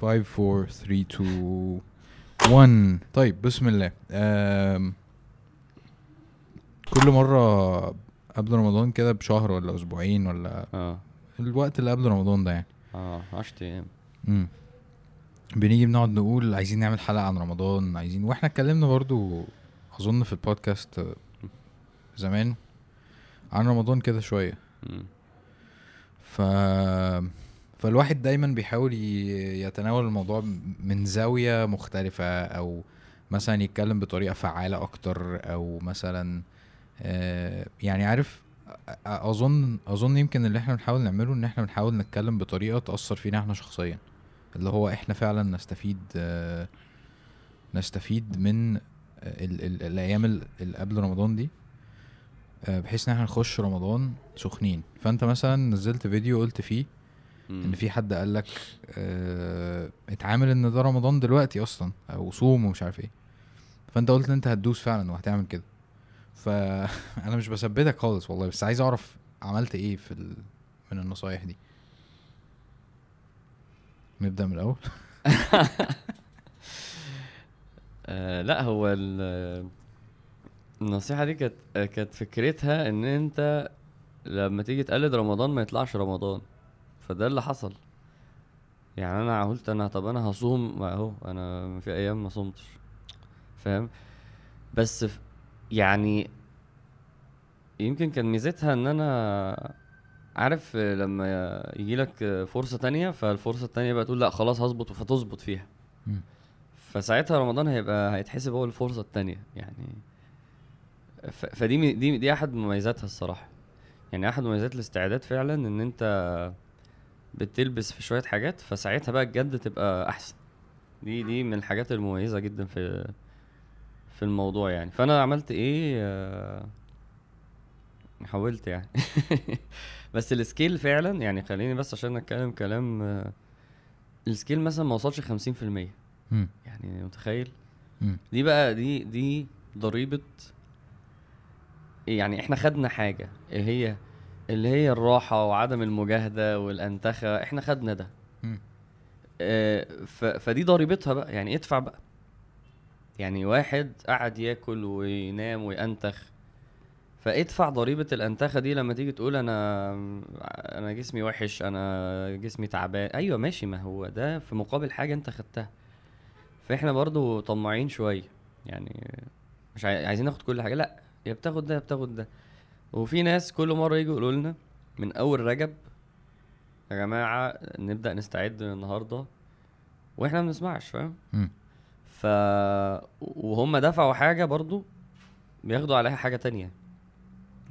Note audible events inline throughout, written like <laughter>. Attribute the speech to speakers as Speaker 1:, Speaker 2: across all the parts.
Speaker 1: 5 4 3 2 1 طيب بسم الله. كل مرة قبل رمضان كده بشهر ولا أسبوعين ولا
Speaker 2: آه.
Speaker 1: الوقت اللي قبل رمضان ده يعني.
Speaker 2: آه 10 أيام.
Speaker 1: امم بنيجي بنقعد نقول عايزين نعمل حلقة عن رمضان عايزين وإحنا اتكلمنا برضو أظن في البودكاست زمان عن رمضان كده شوية. ف فالواحد دايما بيحاول يتناول الموضوع من زاوية مختلفة أو مثلا يتكلم بطريقة فعالة أكتر أو مثلا آه، يعني عارف أظن أظن يمكن اللي إحنا بنحاول نعمله إن إحنا بنحاول نتكلم بطريقة تأثر فينا إحنا شخصيا. اللي هو إحنا فعلا نستفيد آه، نستفيد من ال ال الأيام ال- اللي قبل رمضان دي آه، بحيث إن إحنا نخش رمضان سخنين. فأنت مثلا نزلت فيديو قلت فيه
Speaker 2: إن.
Speaker 1: في حد قال لك آه اتعامل إن ده رمضان دلوقتي أصلا أو صوم ومش عارف إيه. فأنت قلت إن أنت هتدوس فعلا وهتعمل كده. فانا <laughs> مش بثبتك خالص والله بس عايز أعرف عملت إيه في ال... من النصايح دي؟ نبدأ من الأول. <laughs> <laughs>
Speaker 2: آه لا هو ال- النصيحة دي كانت كانت فكرتها إن أنت لما تيجي تقلد رمضان ما يطلعش رمضان. فده اللي حصل. يعني أنا قلت أنا طب أنا هصوم أهو أنا في أيام ما صمتش. فاهم؟ بس يعني يمكن كان ميزتها إن أنا عارف لما يجي لك فرصة تانية فالفرصة التانية بقى تقول لأ خلاص هظبط فتظبط فيها. فساعتها رمضان هيبقى هيتحسب هو الفرصة التانية. يعني. فدي دي دي أحد مميزاتها الصراحة. يعني أحد مميزات الاستعداد فعلا إن أنت بتلبس في شوية حاجات فساعتها بقى الجد تبقى أحسن. دي دي من الحاجات المميزة جدا في في الموضوع يعني. فأنا عملت إيه؟ آه، حاولت يعني. <laughs> بس السكيل فعلا يعني خليني بس عشان نتكلم كلام آه، السكيل مثلا ما وصلش 50%
Speaker 1: مم.
Speaker 2: يعني متخيل. دي بقى دي دي ضريبة يعني إحنا خدنا حاجة إيه هي اللي هي الراحة وعدم المجاهدة والأنتخة إحنا خدنا ده. آه، فدي ضريبتها بقى يعني ادفع بقى. يعني واحد قعد ياكل وينام وينتخ فادفع ضريبة الأنتخة دي لما تيجي تقول أنا أنا جسمي وحش أنا جسمي تعبان. أيوة ماشي ما هو ده في مقابل حاجة أنت خدتها. فإحنا برضو طماعين شوية. يعني مش عاي- عايزين ناخد كل حاجة. لأ يا بتاخد ده يا بتاخد ده. وفي ناس كل مرة يجوا يقولوا لنا من أول رجب يا جماعة نبدأ نستعد من النهاردة وإحنا ما بنسمعش. فاهم. ف وهم دفعوا حاجة برضو بياخدوا عليها حاجة تانية.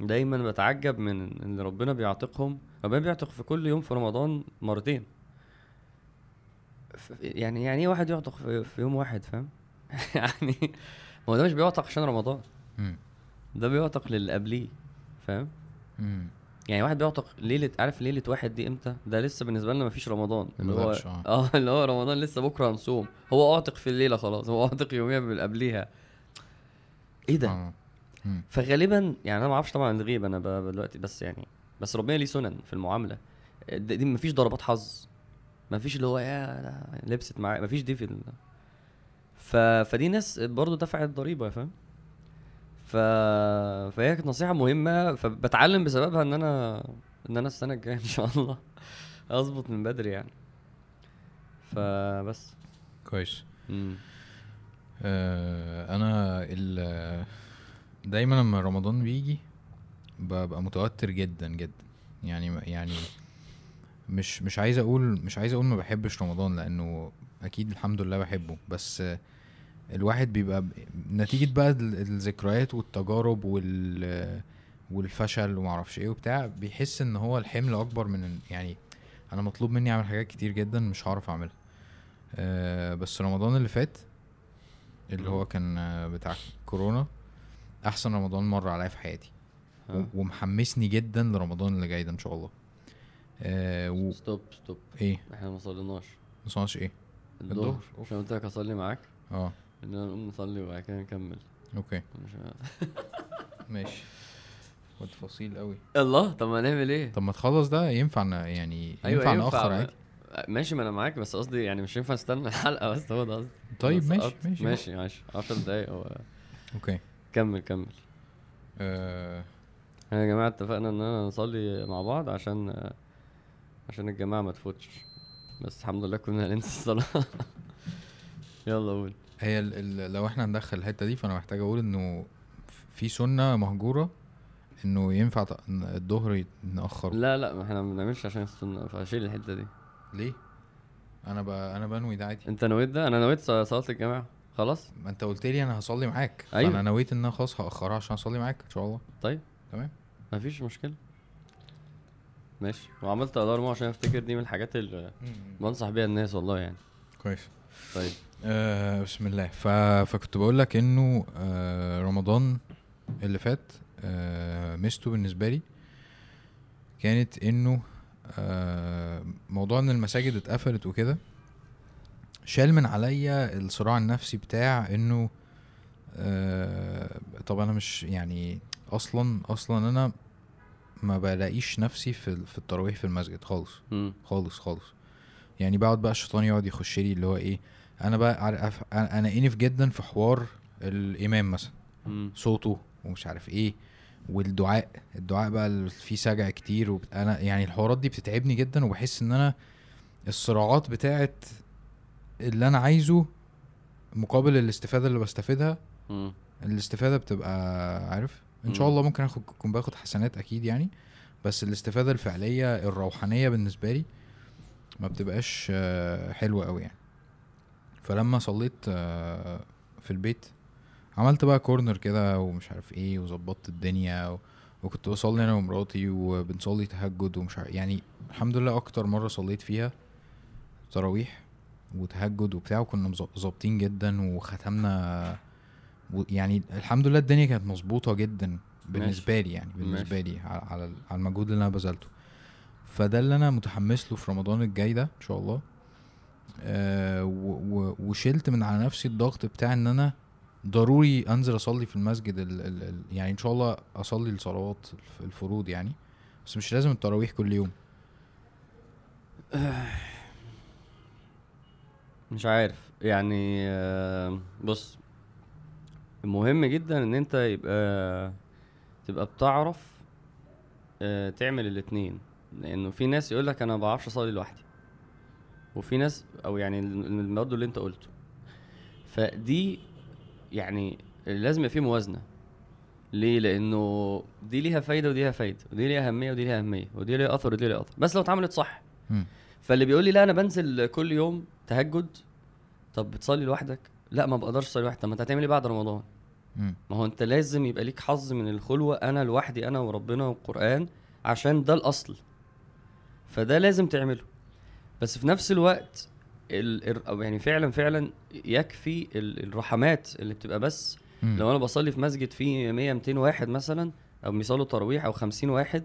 Speaker 2: دايما بتعجب من إن ربنا بيعتقهم ربنا بيعتق في كل يوم في رمضان مرتين. ف- يعني يعني إيه واحد يعتق في, في يوم واحد؟ فاهم؟ <laughs> يعني هو ده مش بيعتق عشان رمضان. ده بيعتق للي قبليه. فاهم. يعني واحد بيعتق ليلة عارف ليلة واحد دي إمتى؟ ده لسه بالنسبة لنا مفيش رمضان. اللي هو. <laughs>
Speaker 1: آه
Speaker 2: اللي هو رمضان لسه بكرة هنصوم. هو اعتق في الليلة خلاص هو اعتق يوميا من قبليها. إيه ده؟
Speaker 1: آه.
Speaker 2: فغالبا يعني أنا ما أعرفش طبعا الغيب أنا دلوقتي بس يعني بس ربنا ليه سنن في المعاملة. دي مفيش ضربات حظ. مفيش اللي هو يا لبست معايا مفيش دي في ال... ف... فدي ناس برضو دفعت ضريبة فاهم؟ ف... فهي كانت نصيحة مهمة فبتعلم بسببها إن أنا إن أنا السنة الجاية إن شاء الله اظبط من بدري يعني. فبس.
Speaker 1: كويس. آه، أنا ال دايما لما رمضان بيجي ببقى متوتر جدا جدا. يعني يعني مش مش عايز أقول مش عايز أقول ما بحبش رمضان لأنه أكيد الحمد لله بحبه. بس آه، الواحد بيبقى نتيجة بقى ال- الذكريات والتجارب وال والفشل ومعرفش إيه وبتاع بيحس ان هو الحمل اكبر من يعني أنا مطلوب مني اعمل حاجات كتير جدا مش هعرف اعملها. آه، بس رمضان اللي فات اللي هو كان بتاع كورونا احسن رمضان مر عليا في حياتي.
Speaker 2: آه.
Speaker 1: ومحمسني جدا لرمضان اللي جاي ده ان شاء الله. آه و...
Speaker 2: stop stop.
Speaker 1: إيه؟
Speaker 2: إحنا ما صليناش.
Speaker 1: ما صنعش إيه؟
Speaker 2: الظهر. عشان قلت لك اصلي معاك.
Speaker 1: آه.
Speaker 2: اننا نقوم نصلي وبعد كده نكمل.
Speaker 1: okay.
Speaker 2: مش <laughs>
Speaker 1: ماشي. وتفاصيل قوي
Speaker 2: الله طب ما نعمل إيه؟
Speaker 1: طب ما تخلص ده ينفع ن- يعني
Speaker 2: أيوة
Speaker 1: ينفع نأخر
Speaker 2: ما-
Speaker 1: عادي
Speaker 2: ماشي ما أنا معاك بس قصدي يعني مش ينفع استنى <laughs> الحلقة بس هو ده قصدي.
Speaker 1: طيب
Speaker 2: بس
Speaker 1: ماشي
Speaker 2: قط-
Speaker 1: ماشي.
Speaker 2: ماشي ماشي. 10 دقايق هو
Speaker 1: أوكي.
Speaker 2: كمل كمل.
Speaker 1: آه.
Speaker 2: إحنا يا جماعة اتفقنا إن أنا نصلي مع بعض عشان عشان الجماعة ما تفوتش. بس الحمد لله كنا هننسى الصلاة. <laughs> يلا قول.
Speaker 1: هي ال ال لو إحنا هندخل الحتة دي فأنا محتاج أقول إنه في سنة مهجورة إنه ينفع ت- الظهر ناخره
Speaker 2: لا لا ما إحنا ما بنعملش عشان السنة فشيل الحتة دي.
Speaker 1: ليه؟ أنا ب... أنا بنوي ده عادي.
Speaker 2: أنت نويت ده؟ أنا نويت ص- صلاة الجماعة. خلاص؟
Speaker 1: ما أنت قلت لي أنا هصلي معاك.
Speaker 2: أيوة.
Speaker 1: فانا نويت إن أنا خلاص هأخرها عشان أصلي معاك إن شاء الله.
Speaker 2: طيب.
Speaker 1: تمام؟
Speaker 2: ما فيش مشكلة. ماشي. وعملت ألارم عشان أفتكر دي من الحاجات اللي بنصح بيها الناس والله يعني.
Speaker 1: كويس.
Speaker 2: طيب.
Speaker 1: آه بسم الله. ف... فكنت بقول لك إنه آه رمضان اللي فات آه ميزته بالنسبة لي كانت إنه آه موضوع إن المساجد اتقفلت وكده شال من عليا الصراع النفسي بتاع إنه آه طب أنا مش يعني أصلا أصلا أنا ما بلاقيش نفسي في في التراويح في المسجد خالص. خالص خالص. يعني بقعد بقى الشيطان يقعد يخش لي اللي هو إيه أنا بقى عارف أنا أنا انف جدا في حوار الإمام مثلا.
Speaker 2: امم
Speaker 1: صوته ومش عارف إيه والدعاء. الدعاء بقى اللي فيه سجع كتير وبت... أنا يعني الحوارات دي بتتعبني جدا وبحس إن أنا الصراعات بتاعت اللي أنا عايزه مقابل الاستفادة اللي بستفيدها الاستفادة بتبقى عارف؟ إن شاء
Speaker 2: مم.
Speaker 1: الله ممكن اخد اكون باخد حسنات أكيد يعني بس الاستفادة الفعلية الروحانية بالنسبة لي ما بتبقاش آه، حلوة قوي يعني. فلما صليت آه، في البيت عملت بقى كورنر كده ومش عارف إيه وظبطت الدنيا و... وكنت بصلي أنا ومراتي وبنصلي تهجد ومش عارف يعني الحمد لله أكتر مرة صليت فيها تراويح وتهجد وبتاع وكنا ظابطين جدا وختمنا و- يعني الحمد لله الدنيا كانت مظبوطة جدا بالنسبة لي يعني بالنسبة لي على على المجهود اللي أنا بذلته. فده اللي أنا متحمس له في رمضان الجاي ده إن شاء الله. آه وشلت من على نفسي الضغط بتاع إن أنا ضروري أنزل أصلي في المسجد ال ال يعني إن شاء الله أصلي الصلوات الف- الفروض يعني بس مش لازم التراويح كل يوم. <sighs>
Speaker 2: مش عارف يعني آه، بص مهم جدا إن أنت يبقى تبقى بتعرف آه، تعمل الاتنين لأنه في ناس يقول لك أنا ما بعرفش أصلي لوحدي. وفي ناس أو يعني برضه اللي أنت قلته. فدي يعني لازم يبقى في موازنة. ليه؟ لأنه دي ليها فايدة ودي ليها فايدة ودي ليها أهمية ودي ليها أهمية ودي ليها أثر ودي ليها أثر. بس لو اتعملت صح. فاللي بيقول لي لا أنا بنزل كل يوم تهجد طب بتصلي لوحدك؟ لا ما بقدرش أصلي لوحدي. طب ما أنت هتعمل إيه بعد رمضان. ما هو أنت لازم يبقى ليك حظ من الخلوة أنا لوحدي أنا وربنا والقرآن عشان ده الأصل. فده لازم تعمله. بس في نفس الوقت ال... يعني فعلا فعلا يكفي ال... الرحمات اللي بتبقى بس
Speaker 1: مم.
Speaker 2: لو أنا بصلي في مسجد فيه 100 200 واحد مثلا أو بيصلوا تراويح أو 50 واحد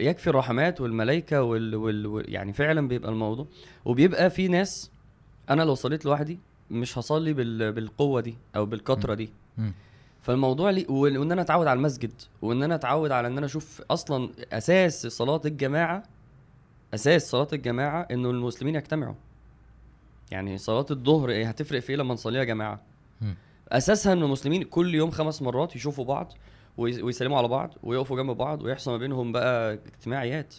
Speaker 2: يكفي الرحمات والملائكة وال... وال... وال... يعني فعلا بيبقى الموضوع وبيبقى في ناس أنا لو صليت لوحدي مش هصلي بال... بالقوة دي أو بالكترة دي
Speaker 1: مم.
Speaker 2: فالموضوع لي وإن أنا أتعود على المسجد وإن أنا أتعود على إن أنا أشوف أصلا أساس صلاة الجماعة أساس صلاة الجماعة إنه المسلمين يجتمعوا. يعني صلاة الظهر إيه هتفرق في إيه لما نصليها جماعة؟
Speaker 1: مم.
Speaker 2: أساسها ان المسلمين كل يوم خمس مرات يشوفوا بعض وي- ويسلموا على بعض ويقفوا جنب بعض ويحصل ما بينهم بقى اجتماعيات.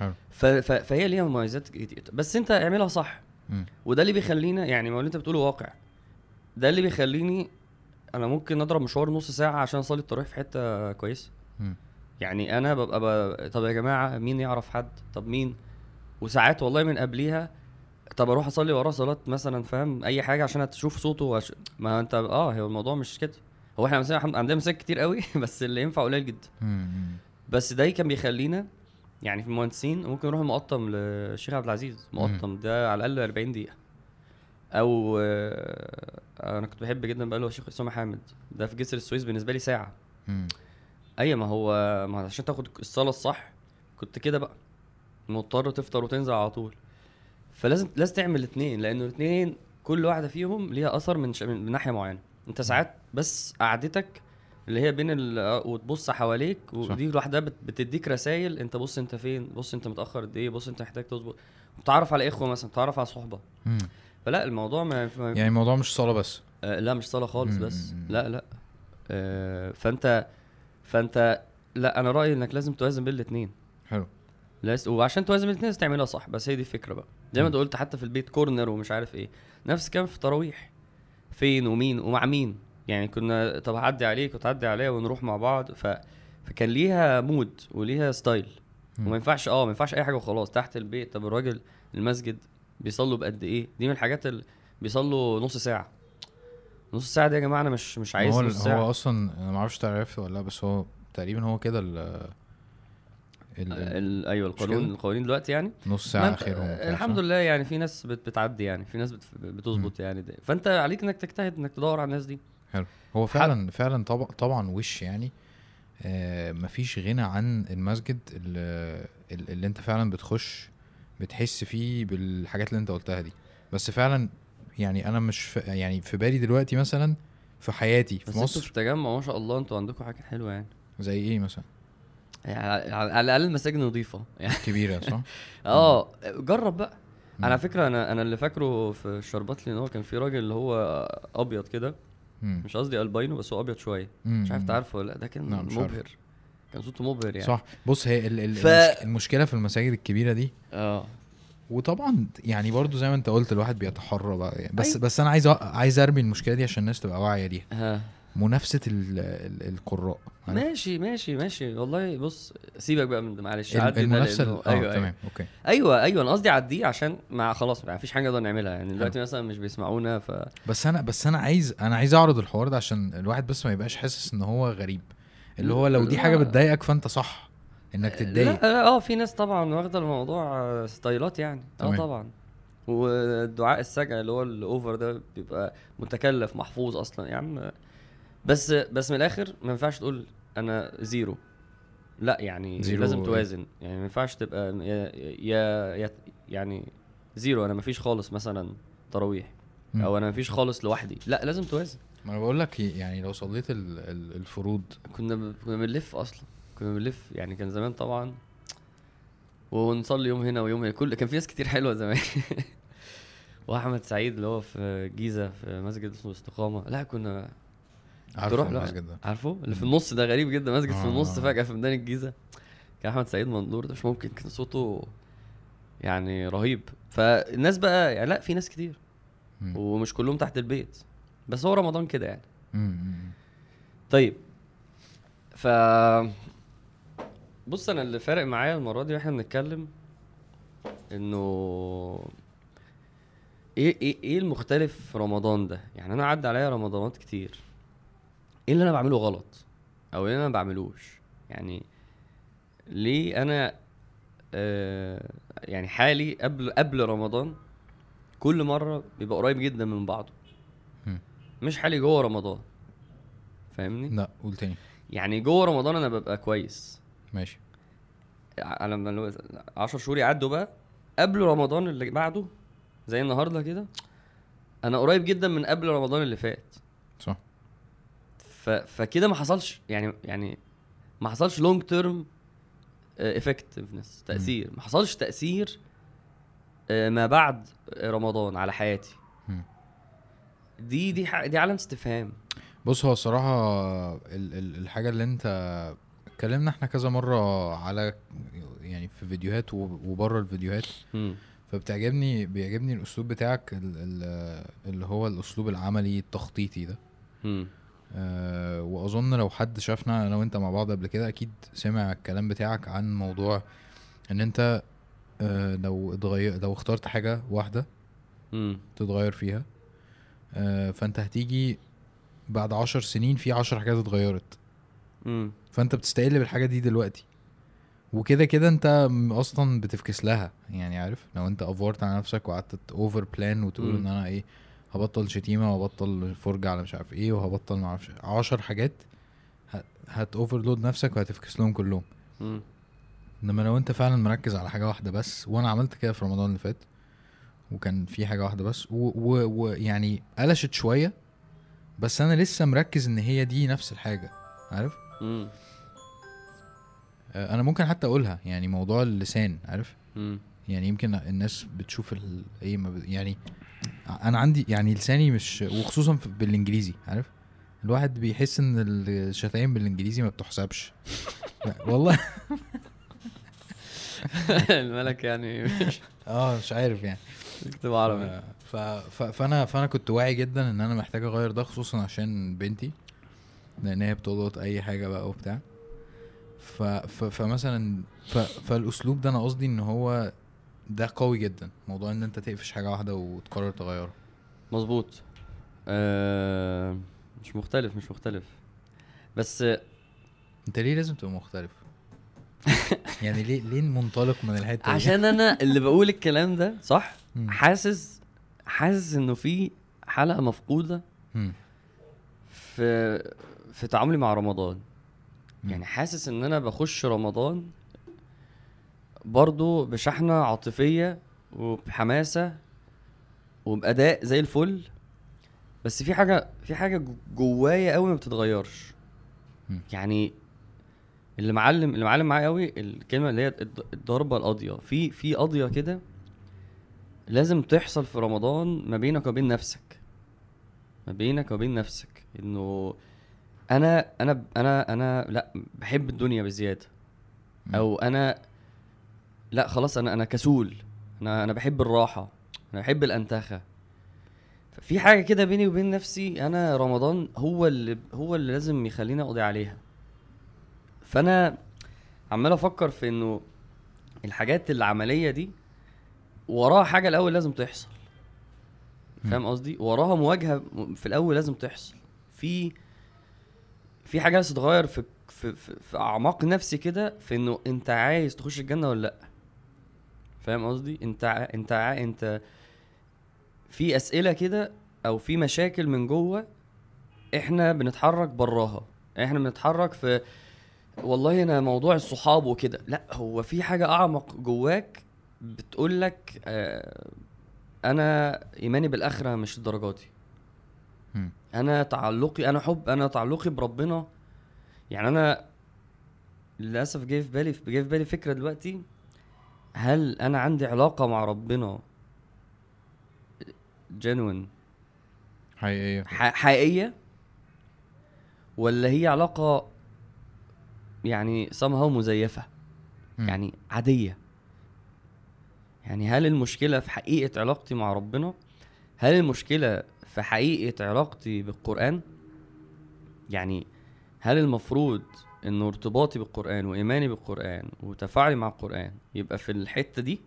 Speaker 1: حلو.
Speaker 2: ف... ف... فهي ليها مميزات كتير. بس أنت اعملها صح.
Speaker 1: مم.
Speaker 2: وده اللي بيخلينا يعني ما اللي أنت بتقوله واقع. ده اللي بيخليني أنا ممكن أضرب مشوار نص ساعة عشان أصلي التراويح في حتة
Speaker 1: كويسة.
Speaker 2: يعني أنا ببقى ب... طب يا جماعة مين يعرف حد؟ طب مين؟ وساعات والله من قبليها طب أروح أصلي وراه صلاة مثلا فاهم؟ أي حاجة عشان تشوف صوته وش... ما أنت آه هو الموضوع مش كده. هو إحنا مثلا عندنا مساجد كتير قوي <laughs> بس اللي ينفع قليل جدا. بس ده كان بيخلينا يعني في المهندسين ممكن نروح مقطم للشيخ عبد العزيز. مقطم ده على الأقل 40 دقيقة. أو آه، أنا كنت بحب جدا بقى له الشيخ اسامه حامد ده في جسر السويس بالنسبة لي ساعة.
Speaker 1: مم.
Speaker 2: اي ما هو ما عشان تاخد الصلاة الصح كنت كده بقى. مضطر تفطر وتنزل على طول. فلازم لازم تعمل الاثنين لأنه الاثنين كل واحدة فيهم ليها أثر من, ش... من ناحية معينة. أنت ساعات بس قعدتك اللي هي بين ال... وتبص حواليك ودي لوحدها بت... بتديك رسائل أنت بص أنت فين بص أنت متأخر قد إيه بص أنت محتاج تظبط. بتعرف على إخوة مثلا بتعرف على صحبة.
Speaker 1: مم.
Speaker 2: فلا الموضوع ما
Speaker 1: يعني الموضوع مش صلاة بس.
Speaker 2: آه لا مش صلاه خالص
Speaker 1: مم،
Speaker 2: بس. لا لا. آه فأنت فأنت لا أنا رأيي إنك لازم توازن بين الاثنين
Speaker 1: حلو.
Speaker 2: لاز... وعشان توازن الاثنين لازم تعملها صح. بس هي دي الفكرة بقى. زي ما. انت قلت حتى في البيت كورنر ومش عارف إيه. نفس الكلام في التراويح. فين ومين ومع مين. يعني كنا طب هعدي عليك وتعدي عليا ونروح مع بعض. ف... فكان ليها mood وليها
Speaker 1: style.
Speaker 2: وما ينفعش آه ما ينفعش أي حاجة وخلاص. تحت البيت. طب الراجل المسجد بيصلوا بقد إيه؟ دي من الحاجات اللي بيصلوا نص ساعة. نص ساعة دي يا جماعة أنا مش مش عايز
Speaker 1: هو
Speaker 2: نص
Speaker 1: هو
Speaker 2: ساعه
Speaker 1: أصلا أنا ما أعرفش تعرف ولا لأ بس هو تقريبا هو كده ال ال-.
Speaker 2: أيوه القانون؟ القوانين دلوقتي يعني
Speaker 1: نص
Speaker 2: انت-
Speaker 1: اخرهم
Speaker 2: الحمد؟ لله يعني في ناس بت... بتعدي يعني في ناس بت... بتظبط يعني ده. فأنت عليك إنك تجتهد إنك تدور على الناس دي
Speaker 1: حلو هو فعلا فعلا طبعا طبعا وش يعني آه مفيش غنى عن المسجد اللي, اللي أنت فعلا بتخش بتحس فيه بالحاجات اللي أنت قلتها دي بس فعلا يعني أنا مش في يعني في بالي دلوقتي مثلا في حياتي في
Speaker 2: أنتوا في
Speaker 1: مصر
Speaker 2: التجمع ما شاء الله أنتوا عندكم حاجات حلوة يعني
Speaker 1: زي إيه مثلا
Speaker 2: يعني على الأقل المساجد نظيفة يعني.
Speaker 1: كبيرة صح؟ <laughs>
Speaker 2: آه جرب بقى.
Speaker 1: مم.
Speaker 2: على فكرة أنا أنا اللي فاكره في الشربات ان هو كان في راجل اللي هو أبيض كده. مش قصدي الباينو بس هو أبيض
Speaker 1: شوية.
Speaker 2: مش عارف تعرفه ولا لأ. ده كان. مبهر. كان صوته مبهر يعني.
Speaker 1: صح. بص هي ال ال
Speaker 2: ف-
Speaker 1: المش- المشكلة في المساجد الكبيرة دي
Speaker 2: آه.
Speaker 1: وطبعا يعني برضو زي ما أنت قلت الواحد بيتحرى بقى يعني. بس
Speaker 2: أيوة.
Speaker 1: بس أنا عايز أ- عايز أرمي المشكلة دي عشان الناس تبقى واعية ليها.
Speaker 2: ها.
Speaker 1: منافسة ال ال القراء؟
Speaker 2: ماشي ماشي ماشي. والله بص سيبك بقى من معلش. عدي ده المنافسة
Speaker 1: ال-
Speaker 2: آه أيوه
Speaker 1: تمام okay.
Speaker 2: أيوه أيوه أنا قصدي عديه عشان ما خلاص ما فيش حاجة نقدر نعملها. يعني دلوقتي مثلا مش بيسمعونا ف
Speaker 1: بس أنا بس أنا عايز أنا عايز أعرض الحوار ده عشان الواحد بس ما يبقاش حاسس إن هو غريب. اللي هو لو دي
Speaker 2: حاجة.
Speaker 1: بتضايقك فأنت صح إنك تتضايق.
Speaker 2: لا آه في ناس طبعا واخدة الموضوع آه، ستايلات يعني.
Speaker 1: آه.
Speaker 2: طبعا. والدعاء السجع اللي هو ال over ده بيبقى متكلف محفوظ أصلا. يا عم بس بس من الآخر ما ينفعش تقول أنا zero. لا يعني
Speaker 1: zero
Speaker 2: لازم
Speaker 1: إيه؟
Speaker 2: توازن. يعني ما ينفعش تبقى يا, يا, يا يعني zero أنا ما فيش خالص مثلا تراويح. أو أنا ما فيش خالص لوحدي. لا لازم توازن.
Speaker 1: ما أنا بقول لك يعني لو صليت ال ال الفروض.
Speaker 2: كنا ب... كنا بنلف أصلا. كنا بنلف. يعني كان زمان طبعا. ونصلي يوم هنا ويوم هنا. كل كان في ناس كتير حلوة زمان. <laughs> وأحمد سعيد اللي هو في الجيزه في مسجد اسمه الاستقامة. لا كنا
Speaker 1: عارف
Speaker 2: تروح له
Speaker 1: المسجد ده.
Speaker 2: عارفه؟ اللي في النص ده غريب جدا مسجد في
Speaker 1: آه.
Speaker 2: النص فجأة في ميدان الجيزة. كان أحمد سعيد منظور ده مش ممكن كان صوته يعني رهيب. فالناس بقى يعني لا في ناس كتير.
Speaker 1: مم.
Speaker 2: ومش كلهم تحت البيت. بس هو رمضان كده يعني.
Speaker 1: مم.
Speaker 2: طيب. ف بص أنا اللي فارق معايا المرة دي وإحنا بنتكلم إنه إيه إيه إيه المختلف في رمضان ده؟ يعني أنا عدى عليا رمضانات كتير. إيه اللي أنا بعمله غلط أو إيه اللي أنا ما بعملوش. يعني ليه أنا آه يعني حالي قبل قبل رمضان كل مرة بيبقى قريب جدا من بعضه. مش حالي جوه رمضان. فاهمني؟
Speaker 1: لا قول تاني.
Speaker 2: يعني جوه رمضان أنا ببقى كويس.
Speaker 1: ماشي.
Speaker 2: على لو 10 شهور يعدوا بقى قبل رمضان اللي بعده زي النهارده كده أنا قريب جدا من قبل رمضان اللي فات.
Speaker 1: صح.
Speaker 2: فكده ما حصلش يعني يعني ما حصلش long term effectiveness تأثير ما حصلش تأثير آه، ما بعد رمضان على حياتي. دي دي. دي علامة استفهام
Speaker 1: بص هو الصراحة ال ال الحاجة اللي انت اتكلمنا إحنا كذا مرة على يعني في فيديوهات وب- وبره الفيديوهات. فبتعجبني بيعجبني الأسلوب بتاعك ال ال اللي هو الأسلوب العملي التخطيطي ده
Speaker 2: مم.
Speaker 1: أه وأظن لو حد شافنا أنا وأنت مع بعض قبل كده أكيد سمع الكلام بتاعك عن موضوع إن أنت أه لو اتغير لو اخترت حاجة واحدة
Speaker 2: مم.
Speaker 1: تتغير فيها أه فأنت هتيجي بعد عشر سنين في عشر حاجات اتغيرت. فأنت بتستقل بالحاجة دي دلوقتي وكده كده أنت م- أصلا بتفكس لها يعني عارف لو أنت أوفرت على نفسك وقعدت over plan وتقول
Speaker 2: مم.
Speaker 1: إن أنا إيه هبطل شتيمة وهبطل فرجة على مش عارف إيه وهبطل ما أعرفش عشر حاجات هت overload نفسك وهتفكس لهم كلهم. إنما لو أنت فعلا مركز على حاجة واحدة بس وأنا عملت كده في رمضان اللي فات وكان في حاجة واحدة بس ويعني. يعني قلشت شوية بس أنا لسه مركز إن هي دي نفس الحاجة عارف
Speaker 2: مم.
Speaker 1: أنا ممكن حتى أقولها يعني موضوع اللسان عارف
Speaker 2: مم.
Speaker 1: يعني يمكن الناس بتشوف ال... إيه ما ب... يعني أنا عندي يعني لساني مش وخصوصا بالإنجليزي عارف؟ الواحد بيحس إن الشتايم بالإنجليزي ما بتحسبش. <laughs> والله. <laughs>
Speaker 2: الملك يعني مش
Speaker 1: آه مش عارف يعني.
Speaker 2: بيكتب عربي.
Speaker 1: ف... ف... فانا فأنا كنت واعي جدا إن أنا محتاج أغير ده خصوصا عشان بنتي لأن هي بتلقط أي حاجة بقى وبتاع. ف... ف... فمثلا ف... فالأسلوب ده أنا قصدي إن هو ده قوي جدا موضوع إن أنت تقفش حاجة واحدة وتقرر تغيرها
Speaker 2: مظبوط آه مش مختلف مش مختلف بس
Speaker 1: أنت ليه لازم تبقى مختلف <laughs> يعني ليه ليه منطلق من الحتة دي؟
Speaker 2: عشان أنا اللي بقول الكلام ده صح. حاسس حاسس إنه في حلقة
Speaker 1: مفقودة.
Speaker 2: في في تعاملي مع رمضان. يعني حاسس إن أنا بخش رمضان برضو بشحنة عاطفية وبحماسة وبأداء زي الفل بس في حاجة في حاجة جو- جوايا قوي ما بتتغيرش. يعني اللي معلم اللي معلم معايا قوي الكلمة اللي هي الض- الضربة القاضية. في في قاضية كده لازم تحصل في رمضان ما بينك وبين نفسك. ما بينك وبين نفسك. إنه أنا أنا أنا أنا لأ بحب الدنيا
Speaker 1: بزيادة.
Speaker 2: أو أنا لا خلاص أنا أنا كسول. أنا أنا بحب الراحة. أنا بحب الأنتخة. في حاجة كده بيني وبين نفسي أنا رمضان هو اللي هو اللي لازم يخليني أقضي عليها. فأنا عمال أفكر في إنه الحاجات العملية دي وراها حاجة الأول لازم تحصل. فاهم قصدي؟ وراها مواجهة في الأول لازم تحصل. في في حاجة لازم تتغير في في في, في أعماق نفسي كده في إنه أنت عايز تخش الجنة ولا لأ. فاهم قصدي؟ انت ع... انت ع... انت في أسئلة كده أو في مشاكل من جوه إحنا بنتحرك براها. إحنا بنتحرك في والله أنا موضوع الصحاب وكده. لأ هو في حاجة أعمق جواك بتقول لك آه أنا إيماني بالآخرة مش
Speaker 1: مم.
Speaker 2: أنا تعلقي أنا حب أنا تعلقي بربنا. يعني أنا للأسف جاي في بالي جاي في بالي فكرة دلوقتي هل أنا عندي علاقة مع ربنا جنون
Speaker 1: حقيقية.
Speaker 2: حقيقية؟ ولا هي علاقة يعني somehow مزيفة؟
Speaker 1: مم.
Speaker 2: يعني عادية. يعني هل المشكلة في حقيقة علاقتي مع ربنا؟ هل المشكلة في حقيقة علاقتي بالقرآن؟ يعني هل المفروض ان ارتباطي بالقرآن وإيماني بالقرآن وتفاعلي مع القرآن يبقى في الحتة دي.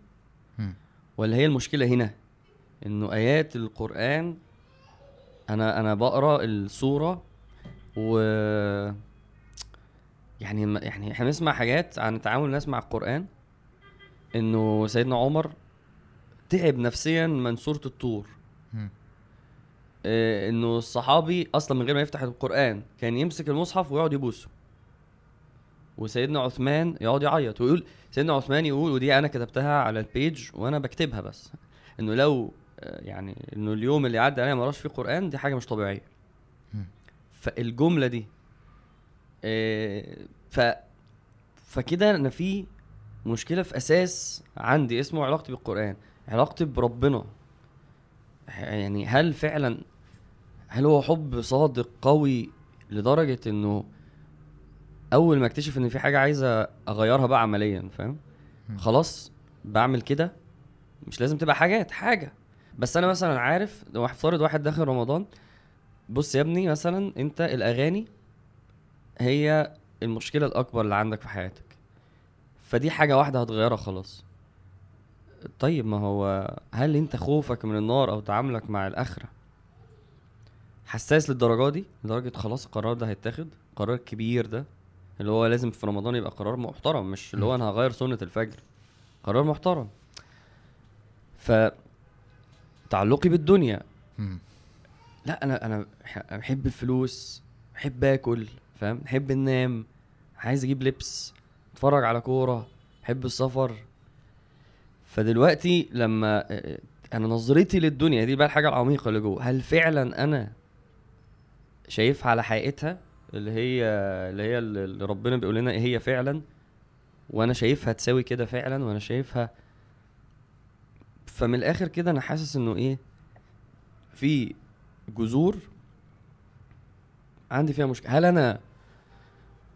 Speaker 2: ولا هي المشكلة هنا إنه آيات القرآن أنا أنا بقرأ السورة و يعني يعني إحنا بنسمع حاجات عن تعامل الناس مع القرآن إنه سيدنا عمر تعب نفسيا من سورة الطور. آه، إنه الصحابي أصلا من غير ما يفتح القرآن كان يمسك المصحف ويقعد يبوسه وسيدنا عثمان يقعد يعيط ويقول سيدنا عثمان يقول ودي أنا كتبتها على البيج وأنا بكتبها بس إنه لو يعني إنه اليوم اللي عدى عليا ما قراش فيه قرآن دي حاجة مش
Speaker 1: طبيعية.
Speaker 2: فالجملة دي آه، ف فكده أنا في مشكلة في أساس عندي اسمه علاقتي بالقرآن علاقتي بربنا يعني هل فعلا هل هو حب صادق قوي لدرجة إنه أول ما أكتشف إن في حاجة عايزة أغيرها بقى عمليا فاهم. خلاص بعمل كده مش لازم تبقى حاجات حاجة. بس أنا مثلا عارف لو فرض واحد داخل رمضان بص يا ابني مثلا أنت الأغاني هي المشكلة الأكبر اللي عندك في حياتك. فدي حاجة واحدة هتغيرها خلاص. طيب ما هو هل أنت خوفك من النار أو تعاملك مع الآخرة حساس للدرجة دي؟ لدرجة خلاص القرار ده هيتاخد؟ قرار كبير ده؟ اللي هو لازم في رمضان يبقى قرار محترم مش اللي هو أنا هغير سنة الفجر. قرار محترم. ف تعلقي بالدنيا.
Speaker 1: مم.
Speaker 2: لا أنا أنا بحب الفلوس بحب آكل فاهم؟ بحب ننام عايز أجيب لبس أتفرج على كورة بحب السفر. فدلوقتي لما آه، أنا نظرتي للدنيا دي بقى الحاجة العميقة اللي جوه. هل فعلا أنا شايفها على حقيقتها؟ اللي هي اللي هي اللي ربنا بيقول لنا إيه هي فعلا وأنا شايفها تساوي كده فعلا وأنا شايفها فمن الآخر كده أنا حاسس إنه إيه في جذور عندي فيها مشكلة هل أنا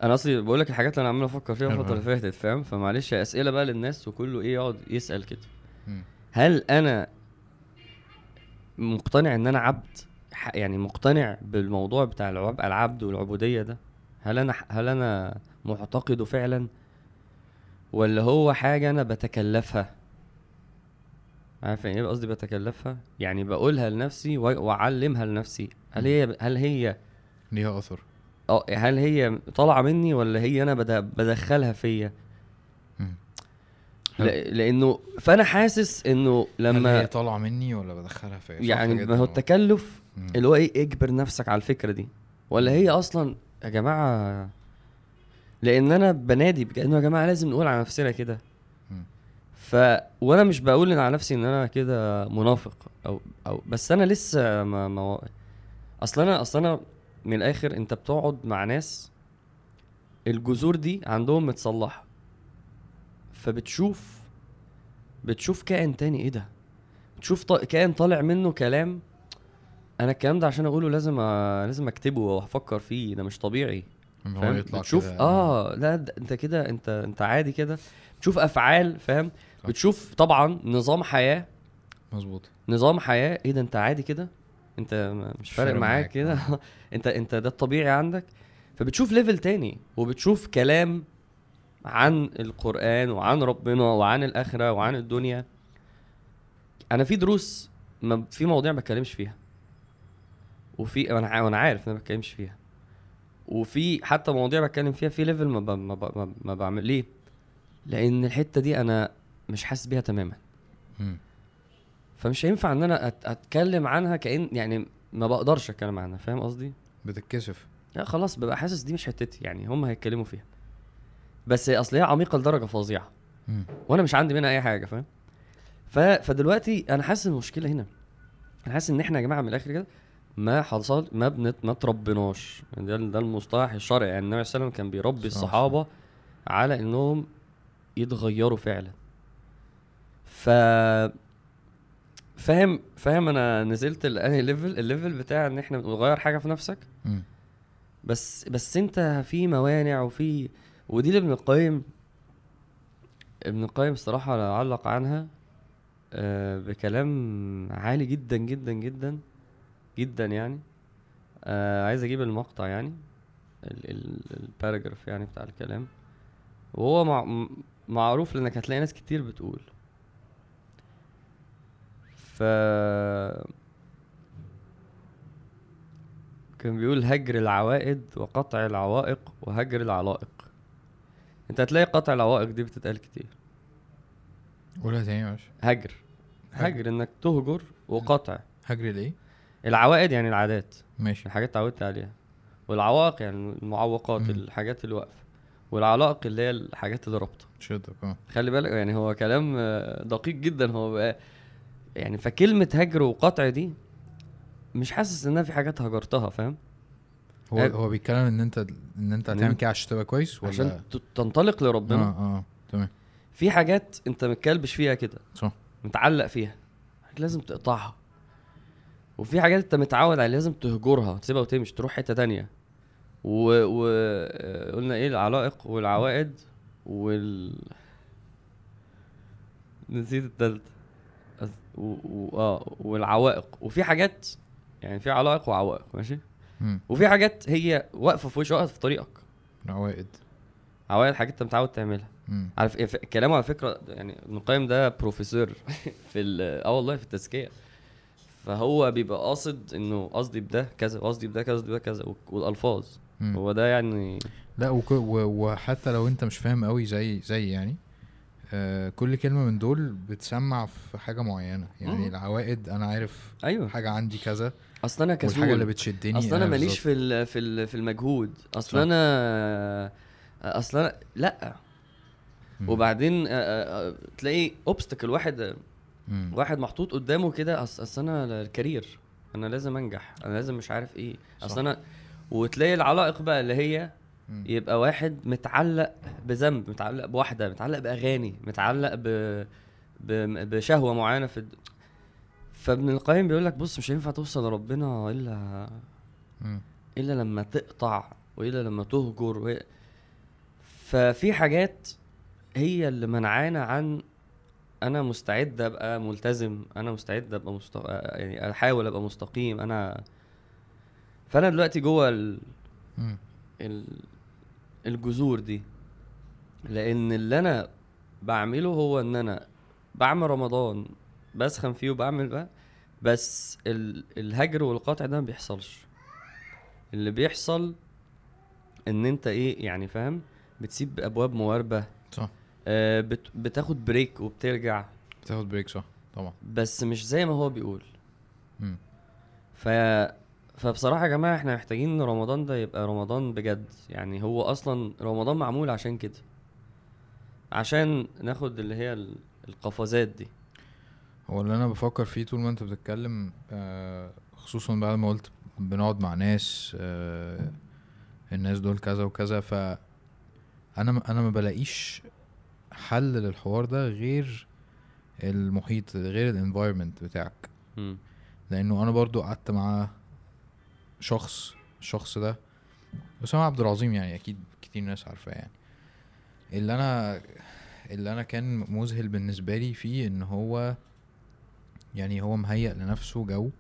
Speaker 2: أنا أصلي بقول لك الحاجات اللي أنا عمال أفكر فيها الفترة اللي. فاتت فاهم فمعلش أسئلة بقى للناس وكله إيه يقعد يسأل كده. هل أنا مقتنع إن أنا عبد يعني مقتنع بالموضوع بتاع العب العبد والعبودية ده؟ هل أنا هل أنا معتقده فعلا؟ ولا هو حاجة أنا بتكلفها؟ عارف يعني إيه قصدي بتكلفها؟ يعني بقولها لنفسي وأعلمها لنفسي. هل هي هل هي
Speaker 1: ليها أثر.
Speaker 2: آه هل هي طالعة مني ولا هي أنا بد- بدخلها فيا؟ لأنه فأنا حاسس إنه
Speaker 1: هل هي
Speaker 2: لما
Speaker 1: طالعة مني ولا بدخلها فيا؟ صح
Speaker 2: يعني ما هو. التكلف. اللي هو إيه اجبر نفسك على الفكرة دي. ولا هي أصلا يا جماعة لأن أنا بنادي بانه يا جماعة لازم نقول على نفسنا كده. ف وأنا مش بقول على نفسي إن أنا كده منافق أو أو بس أنا لسه ما, ما أصل أنا أصل أنا من الآخر أنت بتقعد مع ناس الجذور دي عندهم متصلحة. فبتشوف بتشوف كائن تاني إيه ده؟ بتشوف ط... كائن طالع منه كلام أنا الكلام ده عشان أقوله لازم أ... لازم أكتبه وأفكر فيه ده مش طبيعي. فاهم؟ بتشوف
Speaker 1: كده.
Speaker 2: آه لا ده أنت كده أنت أنت عادي كده. بتشوف أفعال فاهم. بتشوف طبعا نظام حياة.
Speaker 1: مظبوط.
Speaker 2: نظام حياة إيه ده أنت عادي كده؟ أنت مش فارق معاك، كده؟
Speaker 1: آه. <laughs>
Speaker 2: أنت أنت ده الطبيعي عندك؟ فبتشوف ليفل تاني وبتشوف كلام عن القرآن وعن ربنا وعن الآخرة وعن الدنيا. أنا في دروس ما في مواضيع ما بتكلمش فيها. وفي أنا وأنا عارف إن أنا ما بتكلمش فيها. وفي حتى مواضيع بتكلم فيها في ليفل ما, ب... ما, ب... ما, بعمل ليه؟ لأن الحتة دي أنا مش حاسس بيها تماما. فمش هينفع إن أنا أت... أتكلم عنها كأن يعني ما بقدرش أتكلم عنها فاهم قصدي؟
Speaker 1: بتتكسف
Speaker 2: لا خلاص ببقى حاسس دي مش حتتي يعني هم هيتكلموا فيها. بس أصل هي عميقة لدرجة
Speaker 1: فظيعة.
Speaker 2: وأنا مش عندي منها أي حاجة فاهم؟ ف... فدلوقتي أنا حاسس المشكلة هنا. أنا حاسس إن إحنا يا جماعة من الآخر كده ما حصل ما بنت ما تربيناش. ده ده المصطلح الشرعي. يعني النبي صلى الله عليه وسلم كان بيربي
Speaker 1: صح،
Speaker 2: الصحابة على إنهم يتغيروا فعلا. ف فاهم فاهم أنا نزلت لأنهي level ال level بتاع إن إحنا بنغير حاجة في نفسك؟
Speaker 1: مم.
Speaker 2: بس بس أنت في موانع وفي ودي اللي ابن القيم ابن القيم الصراحة علق عنها آه، بكلام عالي جدا جدا جدا. جدا يعني. آه، عايز أجيب المقطع يعني ال- ال- الباراجراف يعني بتاع الكلام. وهو مع معروف لأنك هتلاقي ناس كتير بتقول. ف كان بيقول هجر العوائد وقطع العوائق وهجر العلائق. أنت هتلاقي قطع العوائق دي بتتقال كتير.
Speaker 1: قولها تاني باشا.
Speaker 2: هجر.
Speaker 1: هجر.
Speaker 2: هجر إنك تهجر وقطع.
Speaker 1: هجري ليه؟
Speaker 2: العوائد يعني العادات.
Speaker 1: ماشي.
Speaker 2: الحاجات اتعودت عليها. والعوائق يعني المعوقات
Speaker 1: مم.
Speaker 2: الحاجات اللي واقفة. والعلائق اللي هي الحاجات اللي رابطة.
Speaker 1: شدك آه.
Speaker 2: خلي بالك يعني هو كلام آه، دقيق جدا. هو بقى يعني فكلمة هجر وقطع دي مش حاسس إنها في حاجات هجرتها فاهم؟
Speaker 1: هو
Speaker 2: هل-
Speaker 1: هو بيتكلم إن أنت
Speaker 2: إن أنت هتعمل
Speaker 1: كده عشان تبقى كويس ولا؟
Speaker 2: عشان تنطلق لربنا.
Speaker 1: آه آه تمام.
Speaker 2: في حاجات أنت متكلبش فيها كده.
Speaker 1: صح.
Speaker 2: متعلق فيها. لازم تقطعها. وفي حاجات انت متعود عليها لازم تهجرها تسيبها وتمشي تروح حتة تانية. و... و... آه، إيه العلائق والعوائد وال نسيت التالتة و... و... آه والعوائق. وفي حاجات يعني في علائق وعوائق ماشي؟
Speaker 1: مم.
Speaker 2: وفي حاجات هي واقفة في وش واقفة في طريقك.
Speaker 1: العوائد.
Speaker 2: عوائق حاجات انت متعود تعملها. عارف إيه ف- كلامه على فكرة يعني ابن القيم ده بروفيسور <laughs> في ال- آه والله في التزكية. فهو بيبقى قاصد إنه قصدي بده كذا قصدي بده كذا قصدي بده كذا والألفاظ
Speaker 1: مم.
Speaker 2: هو ده يعني
Speaker 1: لا. وحتى لو أنت مش فاهم قوي زي زي يعني آه كل كلمة من دول بتسمع في حاجة معينة يعني
Speaker 2: مم.
Speaker 1: العوائد أنا عارف
Speaker 2: أيوه
Speaker 1: حاجة عندي كذا
Speaker 2: أصل أنا
Speaker 1: والحاجة اللي
Speaker 2: كسول
Speaker 1: بتشدني
Speaker 2: أصل أنا ماليش. في ال- في ال- في المجهود
Speaker 1: أصل.
Speaker 2: أنا أصل أنا لأ
Speaker 1: مم.
Speaker 2: وبعدين آه، آه، آه، تلاقي اوبستكل واحد
Speaker 1: مم.
Speaker 2: واحد محطوط قدامه كده أصل أنا الكارير أنا لازم أنجح أنا لازم مش عارف
Speaker 1: إيه.
Speaker 2: أصل أنا وتلاقي العلائق بقى اللي هي
Speaker 1: مم.
Speaker 2: يبقى واحد متعلق بذنب متعلق بواحدة متعلق بأغاني متعلق ب ب- بشهوة معينة في الد... فابن القيم بيقول لك بص مش هينفع توصل لربنا إلا
Speaker 1: مم.
Speaker 2: إلا لما تقطع وإلا لما تهجر و... ففي حاجات هي اللي منعانا عن أنا مستعد أبقى ملتزم أنا مستعد أبقى مست... يعني أحاول أبقى مستقيم أنا فأنا دلوقتي جوه ال... ال... الجذور دي. لأن اللي أنا بعمله هو إن أنا بعمل رمضان بسخن فيه وبعمل بقى بس ال... الهجر والقطع ده ما بيحصلش. اللي بيحصل إن أنت إيه يعني فاهم بتسيب أبواب مواربة. بتاخد break وبترجع.
Speaker 1: بتاخد break صح. طبعا.
Speaker 2: بس مش زي ما هو بيقول. ف فبصراحة يا جماعة إحنا محتاجين إن رمضان ده يبقى رمضان بجد. يعني هو أصلا رمضان معمول عشان كده. عشان ناخد اللي هي ال- القفزات دي.
Speaker 1: هو اللي أنا بفكر فيه طول ما أنت بتتكلم آه خصوصا بعد ما قلت بنقعد مع ناس آه الناس دول كذا وكذا. ف أنا أنا ما بلاقيش حل للحوار ده غير المحيط غير الانفايرمنت بتاعك. لأنه أنا برضو قعدت مع شخص الشخص ده اسامه عبد العظيم يعني أكيد كتير ناس عارفاه يعني. اللي أنا اللي أنا كان مذهل بالنسبة لي فيه إن هو يعني هو مهيأ لنفسه جو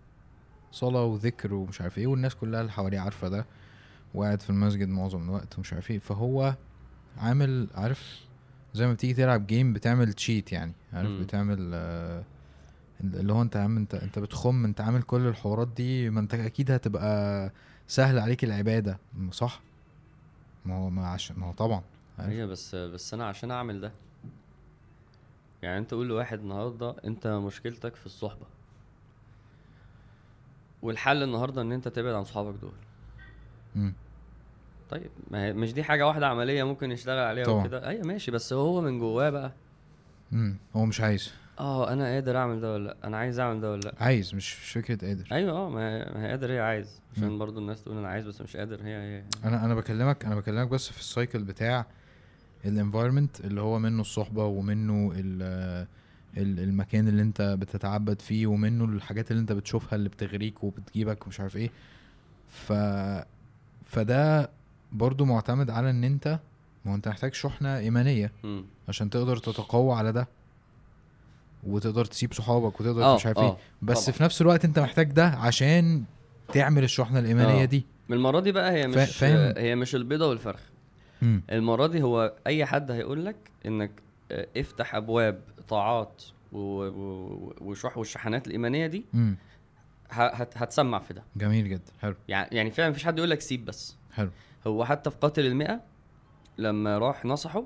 Speaker 1: صلاة وذكر ومش عارف إيه والناس كلها اللي حواليه عارفة ده وقاعد في المسجد معظم الوقت ومش عارف إيه. فهو عامل عارف زي ما بتيجي تلعب جيم بتعمل تشيت يعني عارف
Speaker 2: مم.
Speaker 1: بتعمل آه اللي هو انت عم انت انت بتخم انت عامل كل الحوارات دي ما انت أكيد هتبقى سهل عليك العبادة م- صح ما هو ما عشان ما هو طبعا؟
Speaker 2: هي بس بس أنا عشان اعمل ده يعني انت قول لواحد النهارده انت مشكلتك في الصحبة والحل النهارده ان انت تبعد عن صحابك دول. طيب ما هي مش دي حاجة واحدة عملية ممكن يشتغل عليها
Speaker 1: طبعا.
Speaker 2: وكده؟ أيوه ماشي بس هو من جواه بقى.
Speaker 1: مم. هو مش عايز.
Speaker 2: آه أنا قادر أعمل ده ولا لأ؟ أنا عايز أعمل ده ولا لأ؟
Speaker 1: عايز مش مش فكرة قادر.
Speaker 2: أيوه آه ما هي, ما هي قادر هي عايز. عشان. برضو الناس تقول أنا عايز بس مش قادر هي هي.
Speaker 1: أنا أنا بكلمك أنا بكلمك بس في ال cycle بتاع ال environment اللي هو منه الصحبة ومنه ال- المكان اللي أنت بتتعبد فيه ومنه الحاجات اللي أنت بتشوفها اللي بتغريك وبتجيبك ومش عارف إيه. ف فده برضو معتمد على إن أنت ما أنت محتاج شحنة إيمانية
Speaker 2: مم.
Speaker 1: عشان تقدر تتقوى على ده وتقدر تسيب صحابك وتقدر
Speaker 2: آه
Speaker 1: مش عارف إيه
Speaker 2: آه
Speaker 1: بس
Speaker 2: طبعا.
Speaker 1: في نفس الوقت أنت محتاج ده عشان تعمل الشحنة الإيمانية
Speaker 2: آه.
Speaker 1: دي
Speaker 2: من المرة دي بقى هي مش
Speaker 1: فاهم؟
Speaker 2: هي مش البيضة والفرخ
Speaker 1: مم.
Speaker 2: المرة دي هو أي حد هيقول لك إنك آه، افتح أبواب طاعات وشح والشحنات الإيمانية دي هت هتسمع في ده
Speaker 1: جميل جدا حلو
Speaker 2: يعني يعني فعلا مفيش حد يقول لك سيب بس
Speaker 1: حلو
Speaker 2: هو حتى في قاتل المئة لما راح نصحه